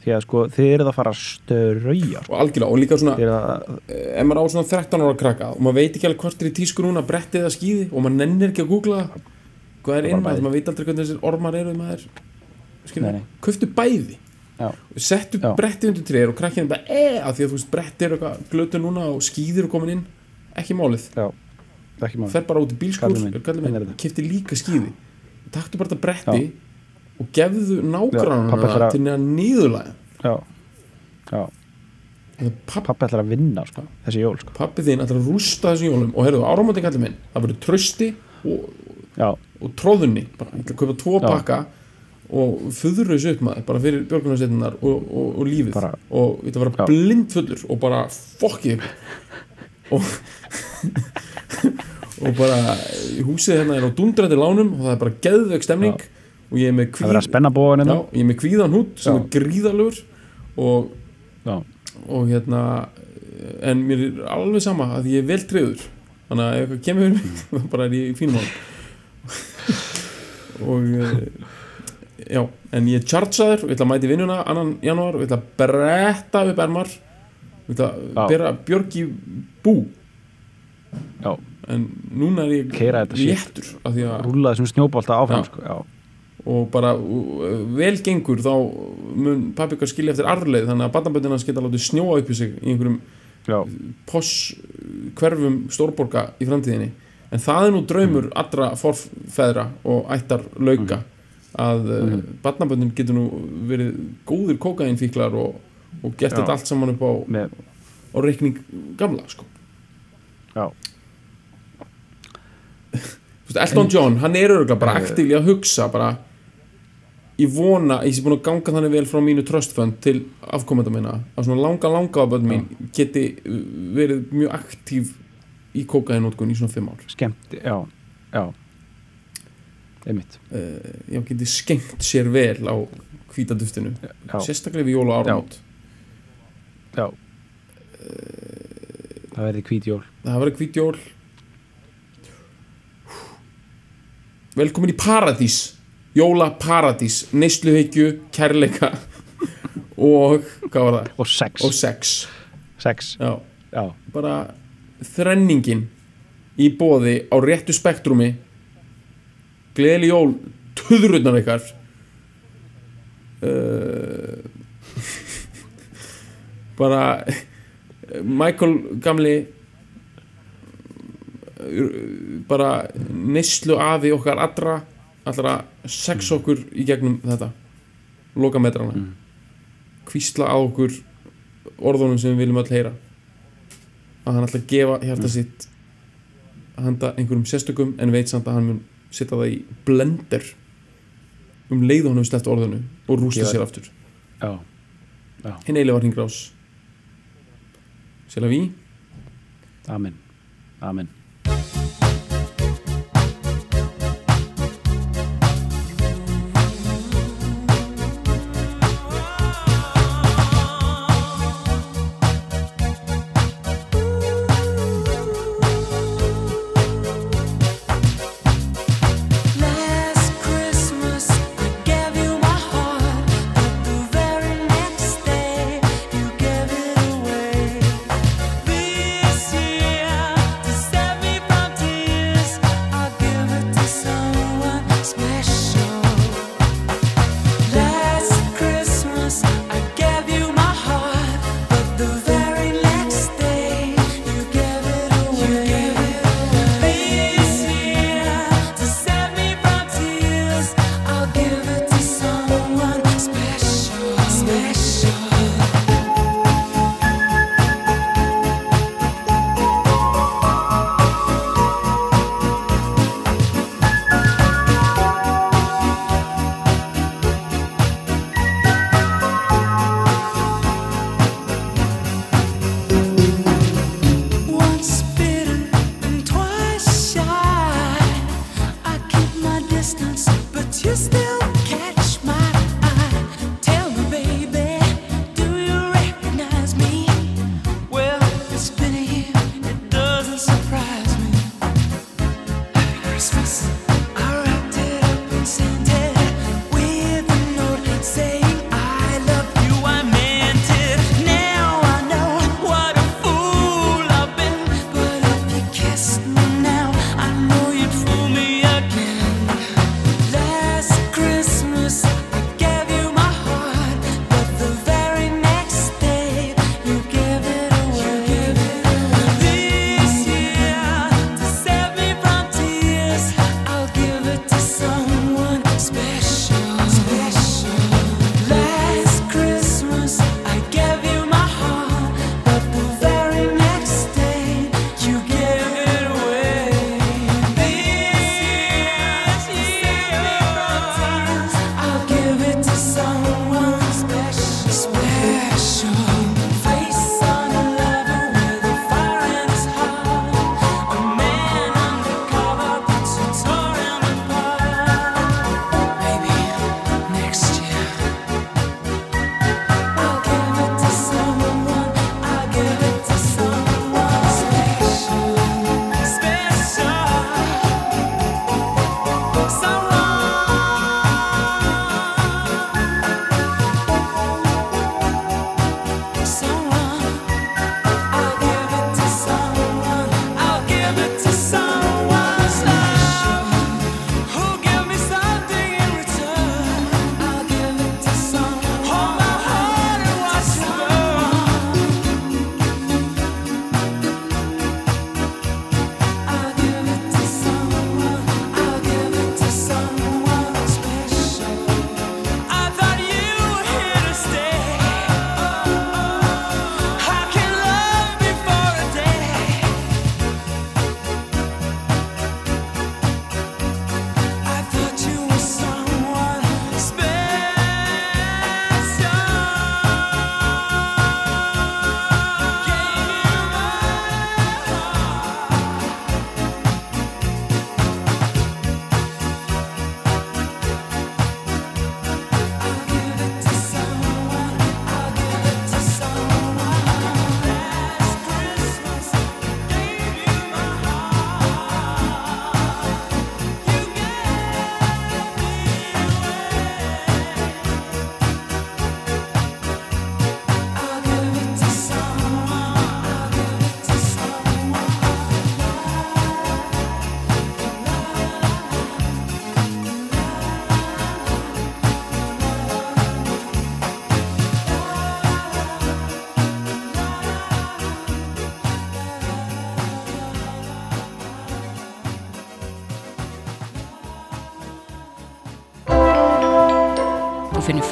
því að sko þið eruð að fara að strauja sko. og algjörlega, og líka svona að, ef maður á svona 13 ára krakka og maður veit ekki alveg hvort er í tísku núna brettið eða skýði og maður nennir ekki að googla það hvað er inn að bæði. maður veit aldrei hvernig þessir ormar eru maður nei. köftu bæði settu Já. bretti undir treyr og krakkinu bara e, að því að þú veist bretti eru eitthvað glötu núna og skýðir eru komin inn. Ekki málið, er fer bara út í þetta. kifti líka skýði taktu bara þetta bretti og gefðu Já, pabbi ætlar að- til neða nýðulega Já, já, pappi, pappi ætlar að vinna sko, þessi jól sko. pappi þinn ætlar að rústa þessum jólum. Og heyrðu áramóti kallið minn það verður trösti og, og tróðunni bara, ég ætla að kaupa tvo pakka og föðru þessu upp maður bara fyrir björgunarsveitinnar og, og, og lífið. Bara- og ég að vera Já. blind fullur og bara fokkið og og bara húsið hérna er á dundrandi lánum og það er bara geðveik stemning. Og ég er með það verður að kvíð spenna bóðan já, hérna ég er með kvíðan hút sem Já. er gríðalur og, Já, og hérna en mér er alveg sama að ég er vel treyður þannig að ef eitthvað kemur þá bara er ég í fínum mál og eh, já, en ég er chargeaður ég ætla að mæti vinnuna annan janúar ég ætla að bretta upp ermar ég ætla að bera björg í bú. Já, en núna er ég léttur að rúla þessum snjóbolta áfram sko. Já, og bara uh, vel gengur þá mun pappi ykkar skilja eftir arleið þannig að barnaböndin hans geta látið snjóa upp í sig í einhverjum já, poss hverfum stórborga í framtíðinni. En það er nú draumur allra forfeðra og ættar lauka að uh, Mhm. barnaböndin getur nú verið góðir kókainfíklar og, og gert Já. þetta allt saman upp á, á reikning gamla sko. já, Elton John, hann er örgulega bara Eh. aktífli að hugsa bara ég vona, ég sé búin að ganga þannig vel frá mínu trust fund til afkomenda minna að svona langa langa bönn mín geti uh, verið mjög aktív í kókainótkun í svona fimm ár skemmt Já, já Einmitt. Uh, já, geti skengt sér vel á hvítaduftinu Já, sérstaklega við jól og áramót. Já. Það verði hvít jól. Það verður hvít jól. Velkomin í paradís. Jóla paradís neysluhyggju, kærleika og hvað var það? Og sex. Og sex. Sex, já, já, bara þrenningin í bóði á réttu spektrumi gleðli jól töðrunnar ykkar. Uh, bara Michael gamli bara neyslu afi okkar allra allra sex okkur í gegnum þetta. Lokametrana. Mm. kvísla á okkur orðunum sem við viljum öll heyra. Að hann ætla að gefa hjarta sitt handa einhverjum sérstökum en veit samt að hann mun setja það í blender um leið og hann hefur sleppt orðinu og rústa sér aftur. Já hinn eiginlega var hringrás. Sela við Amen. Amen